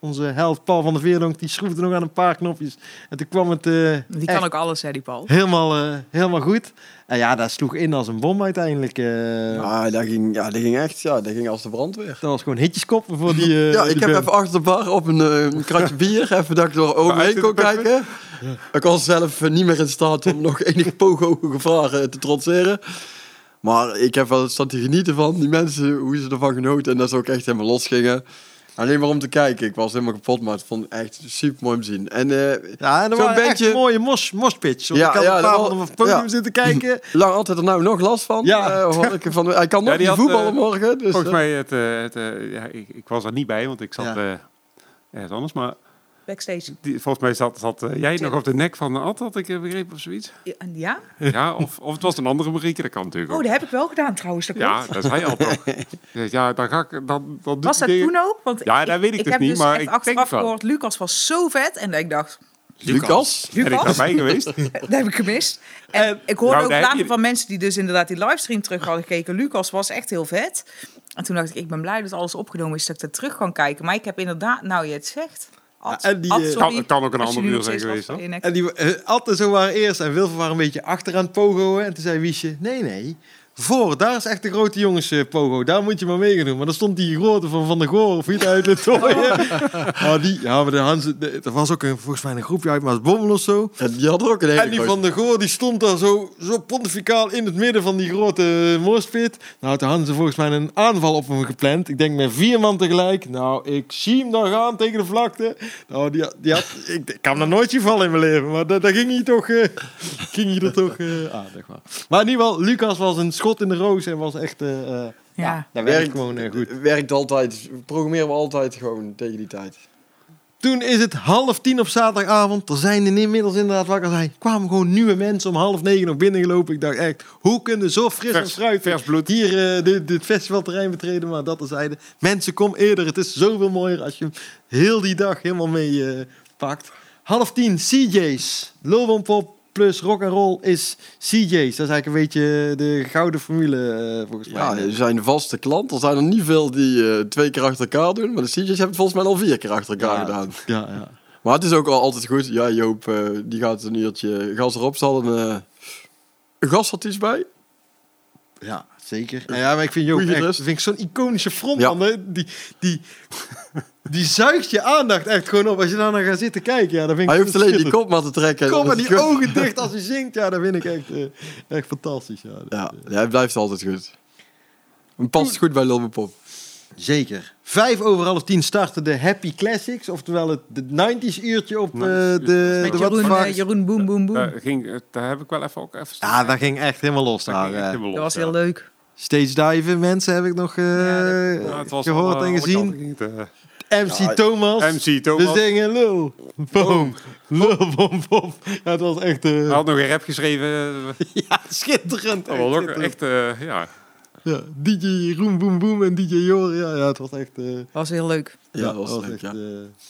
onze held Paul van der Veerlonk, die schroefde nog aan een paar knopjes. En toen kwam het eh, Die kan ook alles, hè, die Paul. helemaal, eh, helemaal goed. En ja, dat sloeg in als een bom uiteindelijk. Ja, dat ging, ja, dat ging echt, ja, dat ging als de brandweer. Dat was gewoon hitjeskoppen voor die. eh, Ja, die ik heb band. even achter de bar op een, een kratje bier, even dat ik heen kon kijken. Ik was zelf niet meer in staat om nog enig pogo gevraagd te trotseren. Maar ik heb wel staan te genieten van die mensen, hoe ze ervan genoten. En dat ze ook echt helemaal los gingen. Alleen maar om te kijken. Ik was helemaal kapot, maar het vond ik echt super mooi om te zien. En eh, Ja, en Zo'n waren echt bandje- mooie mos, mospitch. Ja, ik had ja, een paar dat van was- op het podium ja. zitten kijken. lang altijd er nou nog last van. Ja. Eh, hoor ik van, hij kan nog Ja, niet had, voetballen eh, morgen. Dus, Volgens mij, het, het, ja, ik, ik was er niet bij, want ik zat Ja. eh, ergens anders. Maar Backstage. die, volgens mij zat, zat eh, jij nog op de nek van Ad, had ik eh, begrepen of zoiets. Ja, Ja? Ja, of, of het was een andere Marieke, dat kan natuurlijk Oh, ook. dat heb ik wel gedaan trouwens. Dat Ja, klopt. dat zei je al zeg, Ja, dan ga ik... Dan, Was dat dingen- toen ook? Want Ja, dat weet ik dus heb niet, dus maar ik achteraf denk wel. gehoord, Lucas was zo vet. En ik dacht, Lucas. Ben ik Lucas? daarbij geweest? Dat heb ik gemist. En ik hoorde Nou, ook later je- van mensen die dus inderdaad die livestream terug hadden gekeken. Lucas was echt heel vet. En toen dacht ik, ik ben blij dat alles opgenomen is, dat ik dat terug kan kijken. Maar ik heb inderdaad, nou je het zegt. Ad, en die, Ad, eh, sorry, Kan- kan ook een ander uur zijn geweest. En die uh, Atte zo waren eerst en Wilfer waren een beetje achter aan het pogoen. En toen zei Wiesje, nee, nee. Voor, daar is echt de grote jongens eh, pogo. Daar moet je maar mee gaan doen. Maar dan stond die grote van Van der Goor of iets uit het tooien. oh, die, ja, maar de Hans, de- er was ook een, volgens mij een groepje uit Maasbommel of zo. En die had ook een hele En die van der Goor die stond daar zo, zo pontificaal in het midden van die grote moospit. Nou had de Hansen volgens mij een aanval op hem gepland. Ik denk met vier man tegelijk. Nou, ik zie hem dan gaan tegen de vlakte. Nou, die, die had, ik, ik kan er nooit zien vallen in mijn leven. Maar daar daar ging hij toch, eh, ging hij er toch aardig maar. Maar in ieder geval, Lucas was een schot in de roos en was echt... eh eh, Ja. dat werkt gewoon eh, goed. Werkt altijd. Programmeren we altijd gewoon tegen die tijd. Toen is het half tien op zaterdagavond. Er zijn er inmiddels inderdaad wakker zijn. kwamen gewoon nieuwe mensen om half negen nog binnengelopen. Ik dacht echt, hoe kunnen zo fris en fruitig vers bloed. hier eh, dit, dit festivalterrein betreden? Maar dat zeiden mensen, kom eerder. Het is zoveel mooier als je hem heel die dag helemaal mee eh, pakt. Half tien, CJ's. Lowbomb Pop plus rock and roll is CJ's. Dat is eigenlijk een beetje de gouden formule eh, volgens mij. Ja, er zijn vaste klanten. Er zijn er niet veel die eh, twee keer achter elkaar doen. Maar de CJ's hebben het volgens mij al vier keer achter elkaar Ja. gedaan. ja, ja. Maar het is ook al altijd goed. Ja, Joop, eh, die gaat een uurtje gas erop. Ze hadden een, een gasartiest bij. Ja, zeker. En ja, maar ik vind Joop echt, vind ik zo'n iconische frontman. Die, die, die zuigt je aandacht echt gewoon op. Als je daar naar gaat zitten kijken, ja, dan vind ik Hij het hoeft alleen die kop maar te trekken. Kom Dan maar die goed. ogen dicht als hij zingt. Ja, dat vind ik echt, eh, echt fantastisch. Ja, Dat, Ja, ja, hij blijft altijd goed. En past goed bij Lil Pop. Zeker. Vijf over half tien startte de Happy Classics. Oftewel het de 90s uurtje op eh, 90s de, de wat Jeroen, vaak- eh, Jeroen Boem Boem. Daar, ging, daar heb ik wel even ook even Ja, dat ging echt helemaal los Daar daar. ging echt helemaal dat los, was ja. heel leuk. Stage diven mensen heb ik nog eh, Ja, was gehoord en gezien. eh, MC Ja, Thomas. MC Thomas. We zingen lul, boom, lul, bom, bom. Ja, het was echt... eh, Hij had nog een rap geschreven. ja, schitterend. Dat was ook echt, eh, ja. Ja, DJ Roem Boem Boem en DJ Jor. Ja, ja, het was echt... eh, Dat was heel leuk. Ja, dat was, leuk, echt... ja.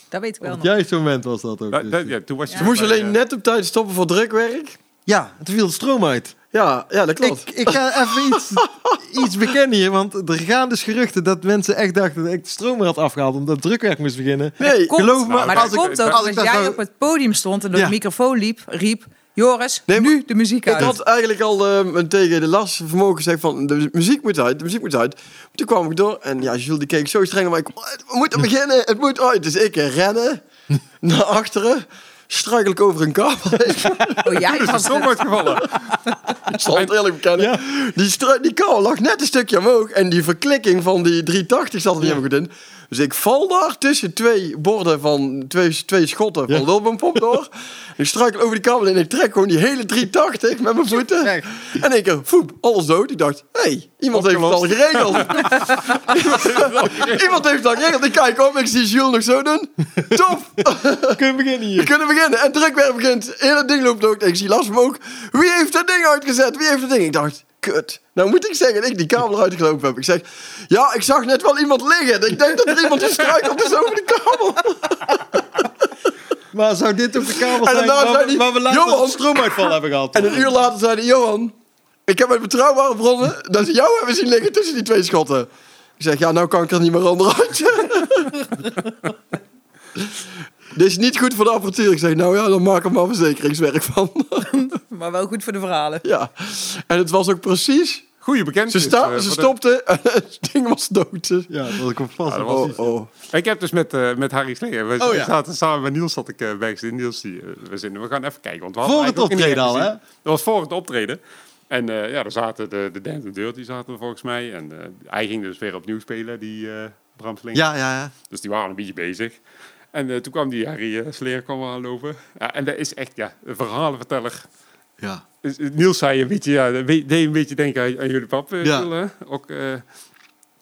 Dat weet ik op wel het nog. juiste moment was dat ook. Da- dus, da- ja, toen was je Ja. Ze moest bij, alleen net op tijd stoppen voor drukwerk. Ja, toen viel de stroom uit. Ja, ja dat klopt. Ik, ik ga even iets, iets bekennen hier, want er gaan dus geruchten dat mensen echt dachten dat ik de stroom had afgehaald omdat het drukwerk moest beginnen. nee, Komt, geloof me, maar als dat ik- komt ook als ik jij op het podium stond en door Ja. de microfoon liep, riep... Joris, Nee, nu de muziek Ik uit. had eigenlijk al eh, tegen de Lars Vermogen gezegd van de muziek moet uit, de muziek moet uit. Toen kwam ik door en ja, Jules die keek zo streng naar mij. Ik, we moeten beginnen, het moet uit. Dus ik rennen naar achteren, struikel ik over een kabel. Oh, jij de was stroom uitgevallen. ik zal het eerlijk bekennen. Die, stru- die kabel lag net een stukje omhoog en die verklikking van die 380 zat er niet helemaal goed in. Dus ik val daar tussen twee borden van twee, twee schotten van Ja. Wilbum door. Ik struikel over die kabel en ik trek gewoon die hele 380 met mijn voeten. En ik foep, alles dood. Ik dacht, hé, hey, iemand heeft het al geregeld. iemand heeft het al geregeld. Ik kijk op, ik zie Jules nog zo doen. Top, Kunnen we beginnen we hier? kunnen beginnen. En drukwerk begint. Het hele ding loopt ook. Ik zie Lars ook. Wie heeft dat ding uitgezet? Wie heeft dat ding? Ik dacht, kut. Nou moet ik zeggen dat ik die kabel eruit gelopen heb. Ik zeg, ja, ik zag net wel iemand liggen. Ik denk dat er iemand gestruikeld is over de kabel. Maar zou dit ook de kabel En zijn daarna waar, we- we later "Johan." een stroomuitval hebben gehad? En een uur later zei hij, Johan, ik heb uit betrouwbare bronnen dat ze jou hebben zien liggen tussen die twee schotten. Ik zeg, ja, nou kan ik er niet meer onderuit. Dit is niet goed voor de apparatuur. Ik zeg, nou ja, dan maak er maar verzekeringswerk van. Maar wel goed voor de verhalen. ja. En het was ook precies... Goeie bekend. Ze, sta, ze stopte en het ding was dood. Ja, dat ik op vast. Ja, Oh, oh. Ik heb dus met, eh, met Harry Slinger. We Oh, ja. zaten samen met Niels, zat ik uh, backstage. Niels, die, eh, we, zitten, we gaan even kijken. Want we hadden Voor het optreden al, hè? Dat was voor het optreden. En eh, ja, daar zaten de, de Dance and Dirty zaten er volgens mij. En eh, hij ging dus weer opnieuw spelen, die eh Bram Slinger. Ja, ja, ja. Dus die waren een beetje bezig. En eh, toen kwam die Harry uh, Sleer kwam aanlopen. Ja, en dat is echt, ja, een verhalenverteller. Ja. Dus, eh, Niels zei een beetje, ja, deed een beetje denken aan, aan jullie pap. eh, Ja. Hè? Ook, eh,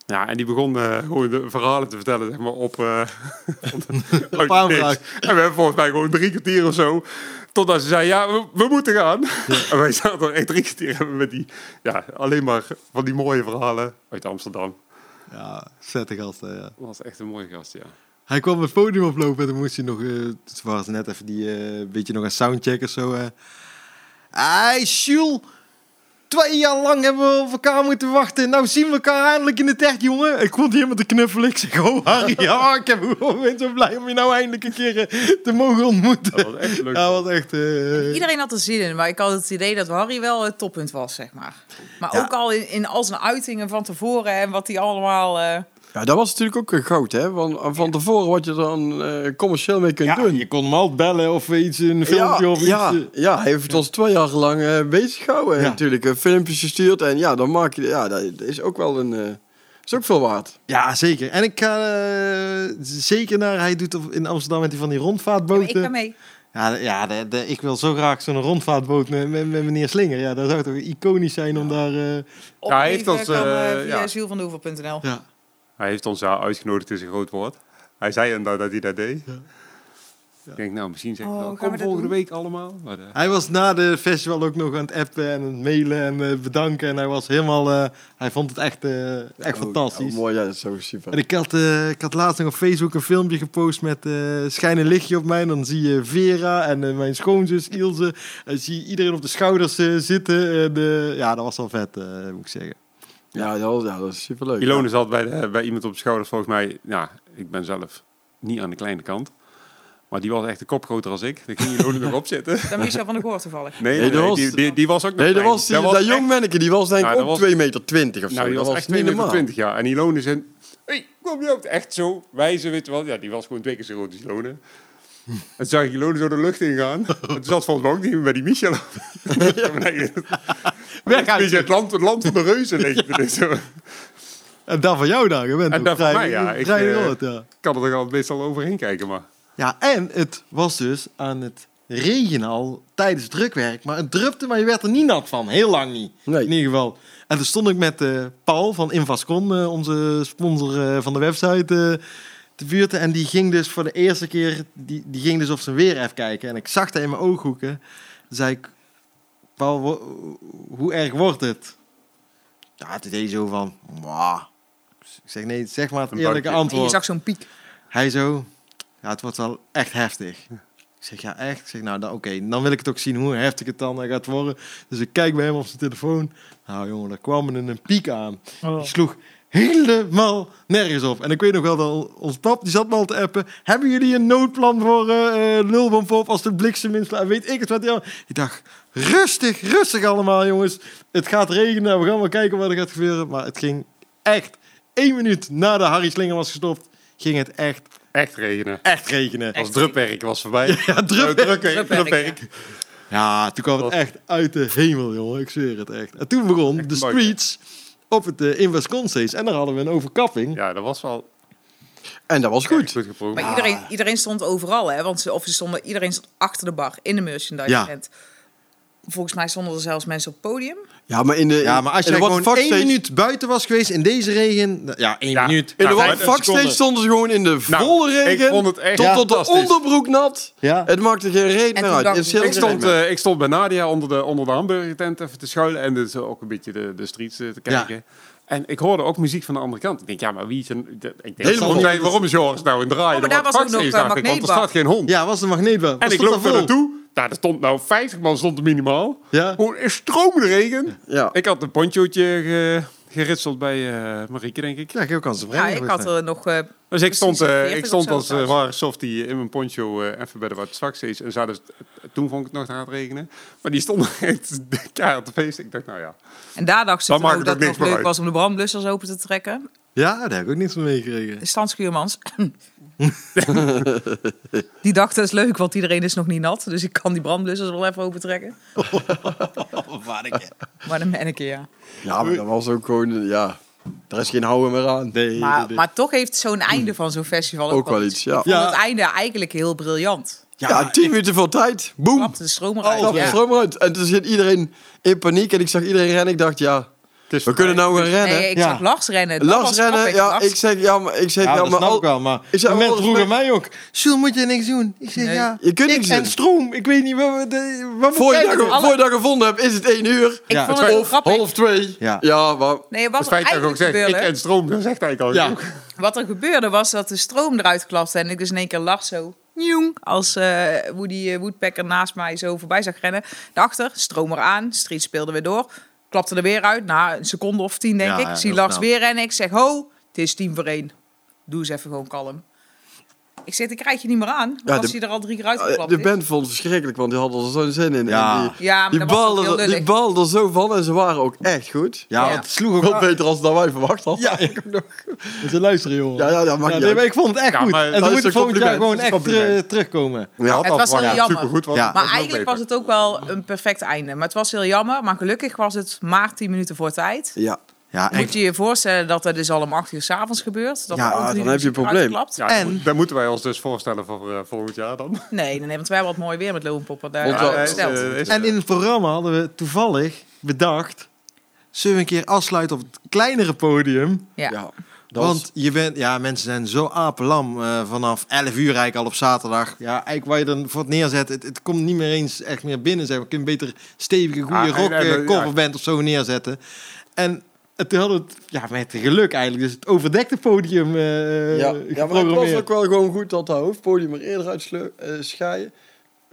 ja, en die begon eh, gewoon de verhalen te vertellen, zeg maar, op... eh aanvraag. niks. En we hebben volgens mij gewoon drie kwartier of zo... Totdat ze zei, ja, we, we moeten gaan. En wij zaten er echt drie kwartier hebben met die... Ja, alleen maar van die mooie verhalen uit Amsterdam. Ja, vette gasten, ja. Dat was echt een mooie gast, ja. Hij kwam het podium oplopen en dan moest hij nog... eh toen waren ze net even die... eh beetje nog een soundcheck of zo. Hey, Jules! Twee jaar lang hebben we op elkaar moeten wachten. Nou zien we elkaar eindelijk in het echt, jongen. Ik vond helemaal te knuffelen. Ik zeg, oh Harry, ja, ik, heb, ik ben zo blij om je nou eindelijk een keer eh, te mogen ontmoeten. Dat was echt leuk. Ja, wat echt... eh, Iedereen had er zin in, maar ik had het idee dat Harry wel het toppunt was, zeg maar. Maar Ja. ook al in, in al zijn uitingen van tevoren en wat hij allemaal... eh, Ja, dat was natuurlijk ook een goud, hè. Want van tevoren wat je dan eh, commercieel mee kunt ja, doen. je kon hem altijd bellen of iets, een filmpje ja, of iets. ja, eh. ja, hij heeft ons twee jaar lang eh, bezig gehouden. Ja. Natuurlijk, een filmpje gestuurd. En ja, dan maak je... Ja, dat is ook wel een... eh, is ook veel waard. Ja, zeker. En ik ga eh, zeker naar... Hij doet op- in Amsterdam met die van die rondvaartboten. ik ga mee. Ja, ja de, de- ik wil zo graag zo'n rondvaartboot met, met, met meneer Slinger. Ja, dat zou toch iconisch zijn om daar... eh, Op Ja, hij heeft eh, eh, via ja. zielvandehoevel.nl. ja. Hij heeft ons ja uitgenodigd, is een groot woord. Hij zei inderdaad dat hij dat deed. Ja. Ik denk, nou, misschien zeg ik Oh, wel, kom volgende week allemaal. Maar, eh, Hij was na de festival ook nog aan het appen en het mailen en eh, bedanken. En hij was helemaal... eh, hij vond het echt, eh, echt Oh, fantastisch. oh, mooi, ja, dat is zo super. En ik had, eh, ik had laatst nog op Facebook een filmpje gepost met eh schijn een lichtje op mij. En dan zie je Vera en mijn schoonzus Ilse. En zie je iedereen op de schouders eh, zitten. En, eh, ja, dat was wel vet, eh, moet ik zeggen. Ja, dat, was, ja, dat is superleuk. Ilone zat bij, de, bij iemand op de schouders, volgens mij. Ja, ik ben zelf niet aan de kleine kant. Maar die was echt een kop groter als ik. Daar ging Ilone nog op zitten. Dan Michel van der Goor toevallig. Nee, Nee, nee, dat was- die, die, die was ook nog Nee, dat was, die, dat, echt- jong manneke, die was denk ik Ja, dat ook was- 2 meter 20 of zo. Nou, die dat was echt 2 niet meter normaal. 20 jaar. En Ilone is een... Hey, kom je ook echt zo wijzen, weet je wel. Ja, die was gewoon twee keer zo groot als Ilone. En toen zag ik Ilone zo de lucht ingaan. Toen zat volgens mij ook niet meer bij die Michel. nee, Weg uit. Beetje het land, het land van de reuzen, denk. En dat van jou daar gewend. En ook dat van mij, ja. Ik, vrij eh, ja. Ik kan er al meestal overheen kijken, maar... Ja, en het was dus aan het regen al tijdens drukwerk. Maar het drupte, maar je werd er niet nat van. Heel lang niet. Nee. In ieder geval. En toen stond ik met eh, Paul van Invascon, eh, onze sponsor eh, van de website, eh te buurten. En die ging dus voor de eerste keer, die, die ging dus op zijn weer even kijken. En ik zag dat in mijn ooghoeken. Toen zei ik, Paul, wo- hoe erg wordt het? Ja, toen deed hij zo van, "Mwah." Ik zeg, nee, zeg maar het Een eerlijke bankje. En je antwoord. zag zo'n piek. Hij zo, ja, het wordt wel echt heftig. Ik zeg, ja, echt? Ik zeg, nou, dan- oké, dan wil ik het ook zien hoe heftig het dan gaat worden. Dus ik kijk bij hem op zijn telefoon. Nou, jongen, daar kwam er een piek aan. Die sloeg helemaal nergens op. En ik weet nog wel dat ons pap, die zat me al te appen. Hebben jullie een noodplan voor eh eh, lulbompop als de bliksem inslaat? Weet ik het wat. Ja. Ik dacht, rustig, rustig allemaal, jongens. Het gaat regenen, we gaan wel kijken wat er gaat gebeuren. Maar het ging echt, één minuut na de Harry Slinger was gestopt, ging het echt, Echt regenen. echt regenen. Als drupwerk was voorbij. Ja, Drupwerk, drupwerk. Ja, toen kwam het echt uit de hemel, jongen. Ik zweer het echt. En toen begon Echt de mooi, streets op het uh, in Wisconsin. En daar hadden we een overkapping. Ja, dat was wel En dat was goed, goed. goed geprobeerd. Maar iedereen, iedereen stond overal, hè? Want ze, of ze stonden, iedereen stond achter de bar in de merchandise Ja. tent. Volgens mij stonden er zelfs mensen op het podium. Ja, maar in de... Ja, maar als in jij de gewoon één stage- minuut buiten was geweest in deze regen... Ja, één Ja. minuut. In de Ja, what maar the fuck seconde. stage stonden ze gewoon in de Nou, volle ik regen. vond het echt tot, tot de onderbroek nat. Ja. Het maakte geen reet En meer toen uit. ik, stond, eh, ik stond bij Nadia onder de, onder de hamburgertent even te schuilen en dus ook een beetje de, de streets eh, te Ja. kijken. En ik hoorde ook muziek van de andere kant. Ik denk, ja, maar wie is een... Ik denk, Helemaal waarom, is Joris nou een draai? Oh, maar daar was ook nog, eh, Want er staat geen hond. Ja, was de magneetbel. en ik loop er naartoe. Nou, er stond nou 50 man stond er minimaal. Ja. Gewoon een stromende regen. Ja. Ik had een ponchootje ge, geritseld bij eh Marieke, denk ik. Ja, ik heb ook te Ja, ik had er nog... eh, Dus ik stond, Precies, eh, 40 ik stond als uh, ware softie in mijn poncho eh, even bij de wat Steeds. En zouden, toen vond ik het nog te hard regenen. Maar die stonden echt keihard te feesten. Ik dacht, nou ja. en daar dacht ze Dan toen maakt ook het dat het nog leuk was om de brandblussers open te trekken. Ja, daar heb ik ook niks van meegekregen. De standschuurmans. die dacht dat is leuk, want iedereen is nog niet nat. Dus ik kan die brandblussers wel even open trekken. Maar dan ben ik er, ja. Ja, maar dat was ook gewoon... Ja, er is geen houden meer aan. Nee, Maar, nee, maar toch heeft zo'n einde van zo'n festival ook, Ook wel iets, ja. Ik vond Ja. het einde eigenlijk heel briljant. Ja, tien minuten voor tijd. Boom. Klapte de stroom eruit. Klap de ja. stroom eruit. En toen zit iedereen in paniek. En ik zag iedereen rennen. Ik dacht, ja, Is we kunnen nou gaan rennen. Nee, ik Ja. zag Lars rennen. Lars rennen, ja, Lars- ik zeg, ja, maar, ik zeg, Ja, ja, dat maar snap al- ik wel, maar Ik zeg, mensen vroegen mij ook... Sul, moet je niks doen? Ik zeg, Nee. ja, Je kunt ik niks en stroom. Ik weet niet wat we... De, wat Voor je, dat, voor je dat gevonden hebt, is het één uur. Ik vond Het grappig. Half twee. Ja. Ja, maar... Nee, wat Het er feit dat ik ook zeg, ik gebeurde, en stroom, dat zegt eigenlijk al. Ja. wat er gebeurde was dat de stroom eruit klapte. En ik dus in één keer Lars zo... Als eh Woody eh, Woodpecker naast mij zo voorbij zag rennen. Daarachter, stroom eraan. Street speelde weer door. Klapte er weer uit. Na een seconde of tien, denk Ja, ik. Zie Lars weer rennen. Ik zeg, ho, het is tien voor één. Doe eens even gewoon kalm. Ik zeg, ik krijg je niet meer aan. Ja, als de- hij er al drie keer uit Eh, geklapt De is. band vond het verschrikkelijk, want die hadden er zo'n zin in. Ja. En die, Ja, maar die, dat heel balden, die er zo van en ze waren ook echt goed. Ja, Ja. het sloeg ook wel- beter als dat wij verwacht hadden. Ja, ik ook nog. Ze luisteren, jongen. Ja, ja, ja, maakt Ja, niet nee, ik vond het echt Ja, goed. maar en dat volgend jaar compliment. gewoon Dat echt compliment. eh, terugkomen. Ja, Het was wel ja, jammer. supergoed. Dat Maar eigenlijk was het ook wel een perfect einde. Maar het was heel jammer. Maar gelukkig was het maar 10 minuten voor tijd. Ja, Ja, Moet je je voorstellen dat dat dus al om 8 uur s'avonds gebeurt? Dat Ja, dan heb je een probleem. Ja, En- daar moeten wij ons dus voorstellen voor eh, volgend jaar dan. Nee, nee, nee, want wij hebben wat mooi weer met Loonpoppen daar Want ja, eh, eh, is- En in het programma hadden we toevallig bedacht... Zullen we een keer afsluiten op het kleinere podium? ja. ja. Dat was- Want je bent, ja, mensen zijn zo apelam eh, vanaf 11 uur eigenlijk al op zaterdag. Ja, eigenlijk waar je dan voor het neerzet, het, het komt niet meer eens echt meer binnen. Zeg. We kunnen beter stevige, goede Ah, en- rock en, eh, ja. coverband of zo neerzetten. En het- toen hadden we het, ja, met geluk eigenlijk, dus het overdekte podium eh ja. ja, maar het was ook wel gewoon goed dat dat hoofdpodium er eerder uit eh, schaaien.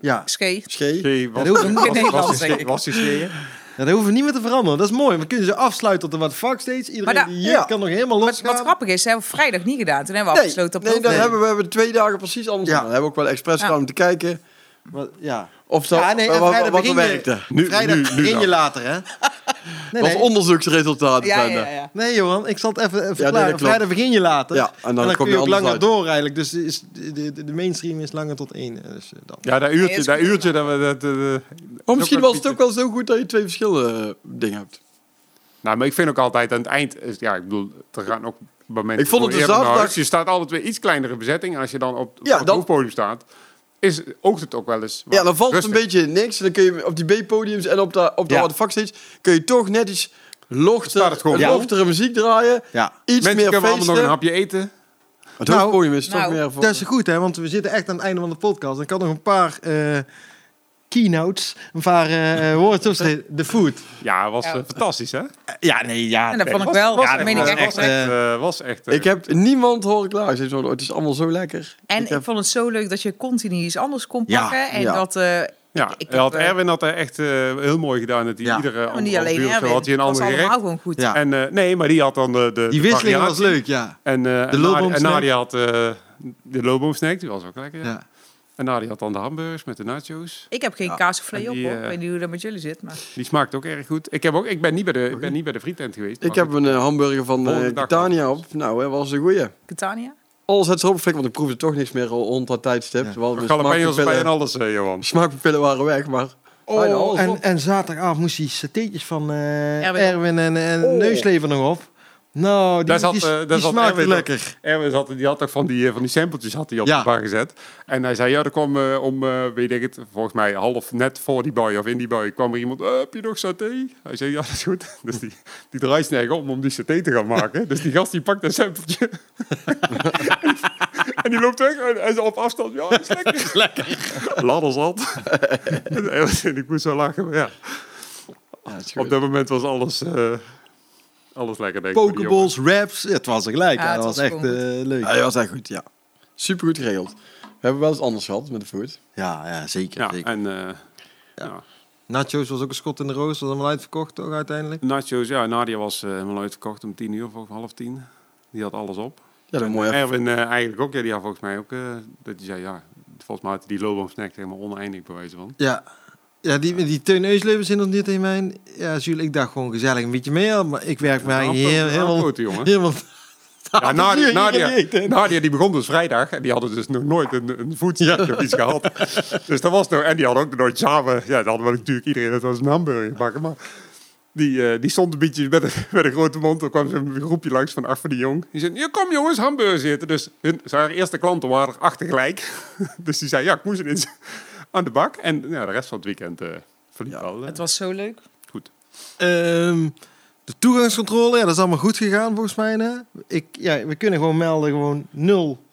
Ja. Schee. Schee. Oké, was, was, die- ja, dat hoeven we niet meer te veranderen. Dat is mooi. We kunnen ze afsluiten tot de wat fuckstage. Iedereen Maar da- die hier ja. kan nog helemaal Wat, losgaan. wat grappig is, hebben we vrijdag niet gedaan. Toen hebben we Nee, afgesloten op nee, de dan Nee. hebben we, we hebben twee dagen precies anders Ja. gedaan. We hebben ook wel expres Ja. gedaan om te kijken Wat- ja. of dat, Ja, nee, en wat, wat, vrijdag wat er begin je- werkte. Nu- Vrijdag nu- nu begin dan. je later, hè? Nee, Dat was onderzoeksresultaten Ja, zijn ja, dat. ja. Nee, Johan, ik zal het even, nee, verklaren. Vrijdag begin je later. Ja, en dan kom kun je ook langer uit. door eigenlijk. Dus is, de, de, de mainstream is langer tot één. eh, Dus, eh, dan. Ja, dat Nee, uurtje, dat uurtje dat we... Dat, eh, Maar misschien was het ook wel zo goed dat je twee verschillende dingen hebt. Nou, maar ik vind ook altijd aan het eind... Is, ja, ik bedoel, er gaan ook momenten Ik vond het voor de zaterdag-. Je staat altijd weer iets kleinere bezetting. Als je dan op, Ja, op het dan- hoofdpodium staat, is, oogt het ook wel eens Ja, dan valt het een beetje niks. En dan kun je op die B-podiums en op de, op de Ja. kun je toch net iets lochter, lochtere muziek draaien. Ja. Iets Mensen meer kunnen allemaal nog een feesten. hapje eten. Het Nou, hoofdpodium is toch nou, meer voor... Dat is goed, hè? Want we zitten echt aan het einde van de podcast. Ik had nog een paar eh, keynotes. Paar eh woorden opgeschreven. De food. Ja, was Ja. eh, fantastisch, hè? Ja, nee, ja. En dat vond ik wel. was Ja, echt- dat meen ik was echt. echt, oprecht. eh, was echt... eh, Ik heb niemand horen klaar. Ze zo, het is allemaal zo lekker. En ik ik, heb, vond het zo leuk dat je continu iets anders kon Ja, pakken. en ja. dat... eh, Ja, ik hij had heb, Erwin had er echt eh, heel mooi gedaan. Dat hij Ja. iedere maar niet alleen of Erwin. had hij een het was ander allemaal gerecht. gewoon goed. Ja. En eh, nee, maar die had dan de, de Die de wisseling was leuk, ja. En, eh, en, loopboom Nadia, en. Nadia had eh, de loopboom snack, die was ook lekker. Ja. En Nadia had dan de hamburgers met de nachos. Ik heb geen Ja. kaassoufflé En op, hoor. eh, Ik weet niet hoe dat met jullie zit, maar... Die smaakt ook erg goed. Ik, heb ook, ik ben niet bij de, ik ben niet bij de frietent geweest. ik heb een eh, hamburger van uh, dag Catania op. Nou, hè, was een goeie. Catania? Alles het erop want ik proefde toch niks meer rond dat tijdstip. Ja. Terwijl Jalapenos erbij en alles, eh, Johan. smaakpapillen waren weg, maar... alles en, op. en zaterdagavond moest hij satéetjes van eh, Erwin. Erwin, en, en Oh. Neuslever nog op. Nou, die, Daar zat, die, eh, daar die zat smaakte Erwin lekker. Erwin zat, die had ook van die, eh, van die sampletjes had hij op Ja. de bar gezet. En hij zei, ja, er kwam eh, om, eh, weet ik het, volgens mij half net voor die boy of in die boy, kwam er iemand, "Eh, heb je nog saté? Hij zei, ja, dat is goed. Dus die, die draait om om die saté te gaan maken. dus die gast die pakt een sampletje. en die loopt weg en hij is op afstand, ja, dat is lekker. lekker. Ladder zat. en ik moest zo lachen, maar ja. Is Op dat moment was alles, alles lekker, denk ik. Pokeballs, raps, het was er gelijk. Ja, het dat was was echt eh, leuk. Ja, dat was echt goed, ja. Super goed geregeld. We hebben wel eens anders gehad met de food. Ja, ja zeker. Ja, zeker. en eh, ja. Nachos was ook een schot in de roos, was helemaal uitverkocht toch uiteindelijk? Nachos, ja, Nadia was eh, helemaal uitverkocht om tien uur of half tien. Die had alles op. Ja, dat mooi. Erwin eh, eigenlijk ook, ja, die had volgens mij ook, eh, dat hij zei, ja, volgens mij had hij die Lobom snack helemaal oneindig bewijzen van. Ja. Ja, die, die Teun Eusleuven zit nog niet tegen mij. Ja, Jules, ik dacht gewoon gezellig een beetje mee, maar ik werk mij eigenlijk heel, helemaal... grote jongen. helemaal Ja, Nadia, Nadia. Nadia die begon dus vrijdag en die hadden dus nog nooit een, een voedsel of iets gehad. Dus dat was nog, en die hadden ook nooit samen, ja, dan hadden we natuurlijk iedereen het was een hamburger bakken, maar die, eh, die stond een beetje met een, met een grote mond. Toen kwam zo'n groepje langs van acht van die jong. Die zei, ja, kom jongens, hamburgers eten. Dus hun, zijn eerste klanten waren er acht tegelijk. dus die zei, ja, ik moest ineens aan de bak. En ja, de rest van het weekend eh verliep Ja. al eh, Het was zo leuk. goed. Ehm, de toegangscontrole, ja, dat is allemaal goed gegaan volgens mij. Hè? Ik, ja, we kunnen gewoon melden, gewoon nul,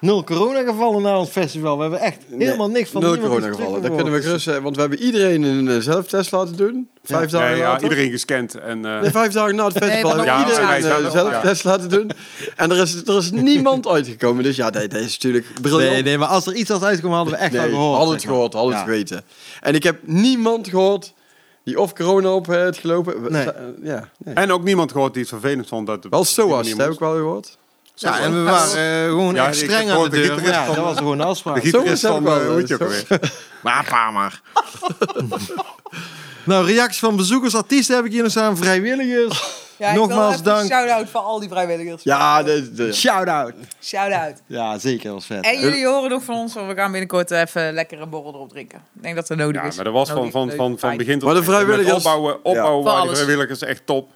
nul coronagevallen na ons festival. We hebben echt helemaal niks van Nul coronagevallen. Dat teruggehoord. kunnen we gerust, eh, want we hebben iedereen een eh, zelftest laten doen. Vijf Ja, dagen ja, later. iedereen gescand. En, eh, Nee, vijf dagen na het festival hebben iedereen een zelftest laten doen. En er is, er is niemand uitgekomen. Dus ja, dat, dat is natuurlijk briljant. Nee, nee, maar als er iets was uitgekomen, hadden we echt Nee, wel gehoord. hadden het gehoord, hadden het Ja. geweten. En ik heb niemand gehoord die of corona op heeft gelopen. Nee. Ja, nee. en ook niemand gehoord die het vervelend vond. Dat Wel SOAS, die dat heb ik wel gehoord. Ja, en we waren eh, gewoon Ja, echt streng aan de de deur. Ja, dat was gewoon afspraak. De gitarist van, hoe je ook zo. alweer? Maar pa maar. nou, reacties van bezoekers, artiesten heb ik hier nog staan, vrijwilligers. Ja, Nogmaals dank. Shout-out voor al die vrijwilligers. Ja, de, de, Shout-out. Shout-out. Ja, zeker, dat was vet. En jullie horen nog van ons, want we gaan binnenkort even lekker een borrel erop drinken. Ik denk dat dat nodig Ja, is. maar dat was van, Nodig, van, van, van begin tot Maar de vrijwilligers- Opbouwen, opbouwen waren de vrijwilligers echt top.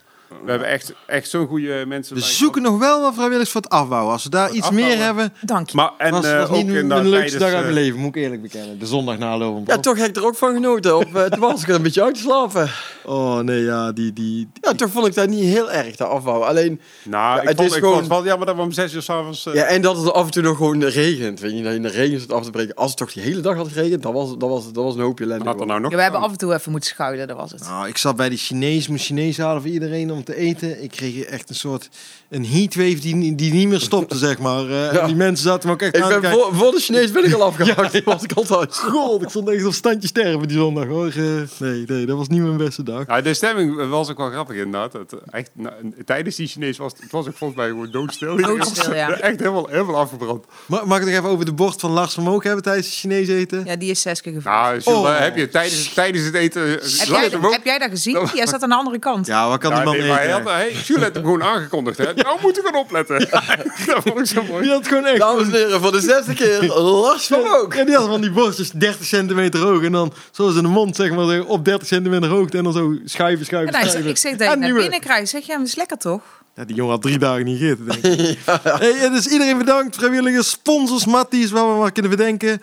We hebben echt, echt zo'n goede mensen. We zoeken nog wel wat vrijwilligers voor het afbouwen. Als we daar iets afbouwen. meer hebben, Dank je. Maar en was, eh, ook niet in mijn leukste dag uit mijn leven, moet ik eerlijk bekennen. De zondag na lopen. ja, toch heb ik er ook van genoten. Op, eh, toen was ik er een beetje uit te slapen. Oh nee, ja, die... die Ja, toch vond ik dat niet heel erg, te afbouwen. Alleen, Nou, Ja, ik het vond, is ik gewoon- vond wel, ja, maar dat we om zes uur s'avonds... Uh, ja, en dat het af en toe nog gewoon regent. Weet je, dat je in de regen zit af te breken. Als het toch die hele dag had geregend, dan was, dat was, dat was een hoopje ellende. had er nou nog... Ja, we hebben af en toe even moeten schuilen, dat was het. Nou, ik zat bij die Chinees, moest Chinees halen voor iedereen om te eten. Ik kreeg echt een soort een heatwave die, die niet meer stopte, zeg maar. Eh, en Ja. Die mensen zaten me ook echt Ik aan ben voor, voor de Chinees ben ik al afgehaakt. Ja, was ik altijd. God, ik stond echt op standje sterven die zondag, hoor. Eh, nee, nee, dat was niet mijn beste dag. Ja, de stemming was ook wel grappig inderdaad. Het, echt, nou, tijdens die Chinees was het was ook volgens mij gewoon doodstil. Doodstil, ja. Echt helemaal, helemaal afgebrand. Ma- Mag ik nog even over de borst van Lars Vermogen hebben tijdens de Chinees eten? Ja, die is zes keer gevallen. Nou, Jules, Oh. heb je tijdens, tijdens het eten... heb, jij, ook- heb jij dat gezien? Jij zat aan de andere kant. Ja, wat kan Ja, die man nee, maar hij had, hey, Jules had hem gewoon aangekondigd. Hè. Nou moeten we gaan opletten. dat vond ik zo mooi. Die had gewoon echt... Dames en heren, voor de zesde keer Lars van ook. Ja, die had van die borstjes 30 centimeter hoog. En dan zoals in de mond, zeg maar, op 30 centimeter hoogte. En dan zo schuiven, En schuiven, schuiven. ik zeg dat je En naar nieuwe. binnen krijgt. Zeg, ja, maar dat is lekker toch? Ja, die jongen had drie dagen niet gegeten, denk ik. hey, dus iedereen bedankt. Vrijwilligers, sponsors, matties, wat we maar kunnen bedenken.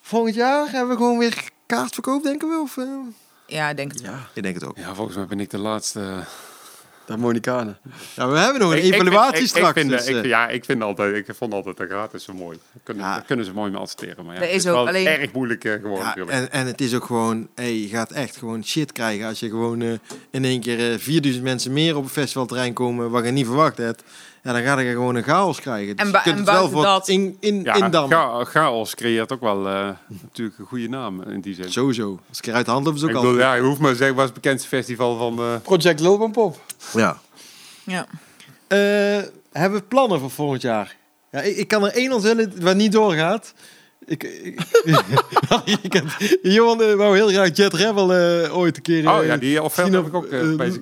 Volgend jaar hebben we gewoon weer kaartverkoop, denken we? Of, eh? Ja, ik denk het. Ja, Ik denk het ook. Ja, volgens mij ben ik de laatste... de Monikanen. Ja, we hebben nog een Ik- ik vind- evaluatie ik- straks. Ik vind, dus, ik, eh, ja, ik vind altijd, ik vond altijd de gratis zo mooi. Kunnen, Ja. kunnen ze mooi mee adverteren. Maar ja, Dat het is is ook wel alleen- erg moeilijk eh, geworden ja, en, en het is ook gewoon, hey, je gaat echt gewoon shit krijgen als je gewoon eh, in één keer eh 4000 mensen meer op een festivalterrein komen wat je niet verwacht hebt. Ja, dan ga je gewoon een chaos krijgen. Dus En je kunt en het wel voor dat- in, in, ja, indammen. cha- chaos creëert ook wel eh, natuurlijk een goede naam in die zin. Sowieso. Als ik eruit de hand loop, is het Ik ook al. ja, je hoeft maar te zeggen, was het bekendste festival van... eh, Project Lopenpop. Ja. Ja. Eh, hebben we plannen voor volgend jaar? Ja, ik, ik kan er één onthullen waar niet doorgaat. Ik, ik, ik heb, Johan eh, wou heel graag Jet Rebel eh, ooit een keer... oh eh, ja, die offerte heb ik ook eh, bij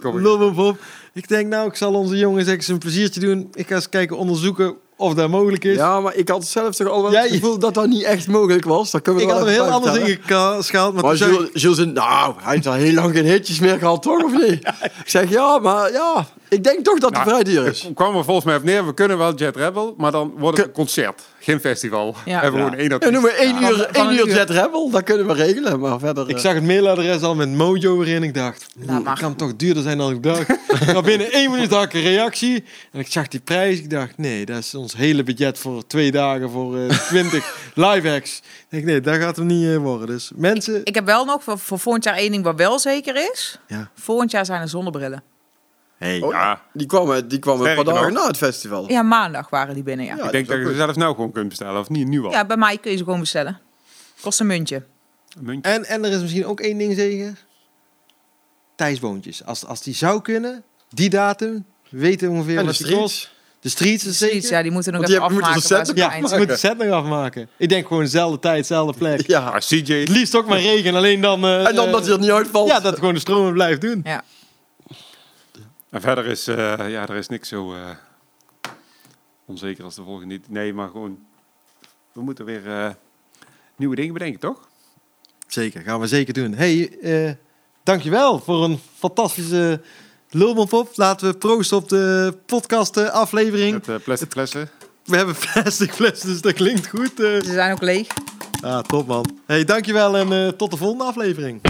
op. Ik denk, nou, ik zal onze jongens eens een pleziertje doen. Ik ga eens kijken, onderzoeken of dat mogelijk is. Ja, maar ik had zelf toch al wel het je- gevoel dat dat niet echt mogelijk was. Dat kunnen we ik wel had er even heel anders ingeschaald. Maar, Maar zei Jules, nou, hij heeft al heel lang geen hitjes meer gehad, toch? Of niet? Ik zeg, ja, maar ja. Ik denk toch dat het Nou, vrij duur is. Het kwam er volgens mij op neer, we kunnen wel Jet Rebel, maar dan wordt het een concert. Geen festival. Ja. Hebben we Ja. gewoon één Ja, artiest. noem maar één Ja. uur, Van- van één een uur uur. Jet Rebel, dat kunnen we regelen. Maar verder... Ik eh, zag het mailadres al met Mojo erin. Ik dacht, het kan toch duurder zijn dan ik dacht. maar binnen één minuut had ik een reactie. En ik zag die prijs. Ik dacht, nee, dat is ons hele budget voor twee dagen voor eh 20 live acts. Ik denk, nee, dat gaat hem niet eh, worden. Dus mensen... Ik heb wel nog voor, voor volgend jaar één ding wat wel zeker is. Ja. Volgend jaar zijn er zonnebrillen. Hey, oh, Ja. Die kwamen, die kwamen een paar dagen na het festival. Ja, maandag waren die binnen, ja. Ja, Ja, Ik denk dat je ze zelfs nou gewoon kunt bestellen, of niet nu al. bij mij kun je ze gewoon bestellen. Kost een muntje. Een muntje. En, en er is misschien ook één ding zeker. Thijsboontjes. Als, als die zou kunnen, die datum, weten we ongeveer En de streets. De streets is zeker. Iets, ja, die moeten nog die even moeten afmaken. set Ja, ze moeten de set nog afmaken. Ik denk gewoon dezelfde tijd, dezelfde plek. Ja. CJ, Het liefst ook maar regen, alleen dan... eh, En dan dat hij er niet uitvalt. Ja, dat het gewoon de stromen blijft doen. Ja. En verder is, eh, ja, er is niks zo eh, onzeker als de volgende niet. Nee, maar gewoon, we moeten weer eh, nieuwe dingen bedenken, toch? Zeker, gaan we zeker doen. hey, eh, dankjewel voor een fantastische lulmopop. Laten we proosten op de podcast aflevering. Met plastic flessen. We hebben plastic flessen, dus dat klinkt goed. Ze zijn ook leeg. Ah, top man. hey, dankjewel en eh, tot de volgende aflevering.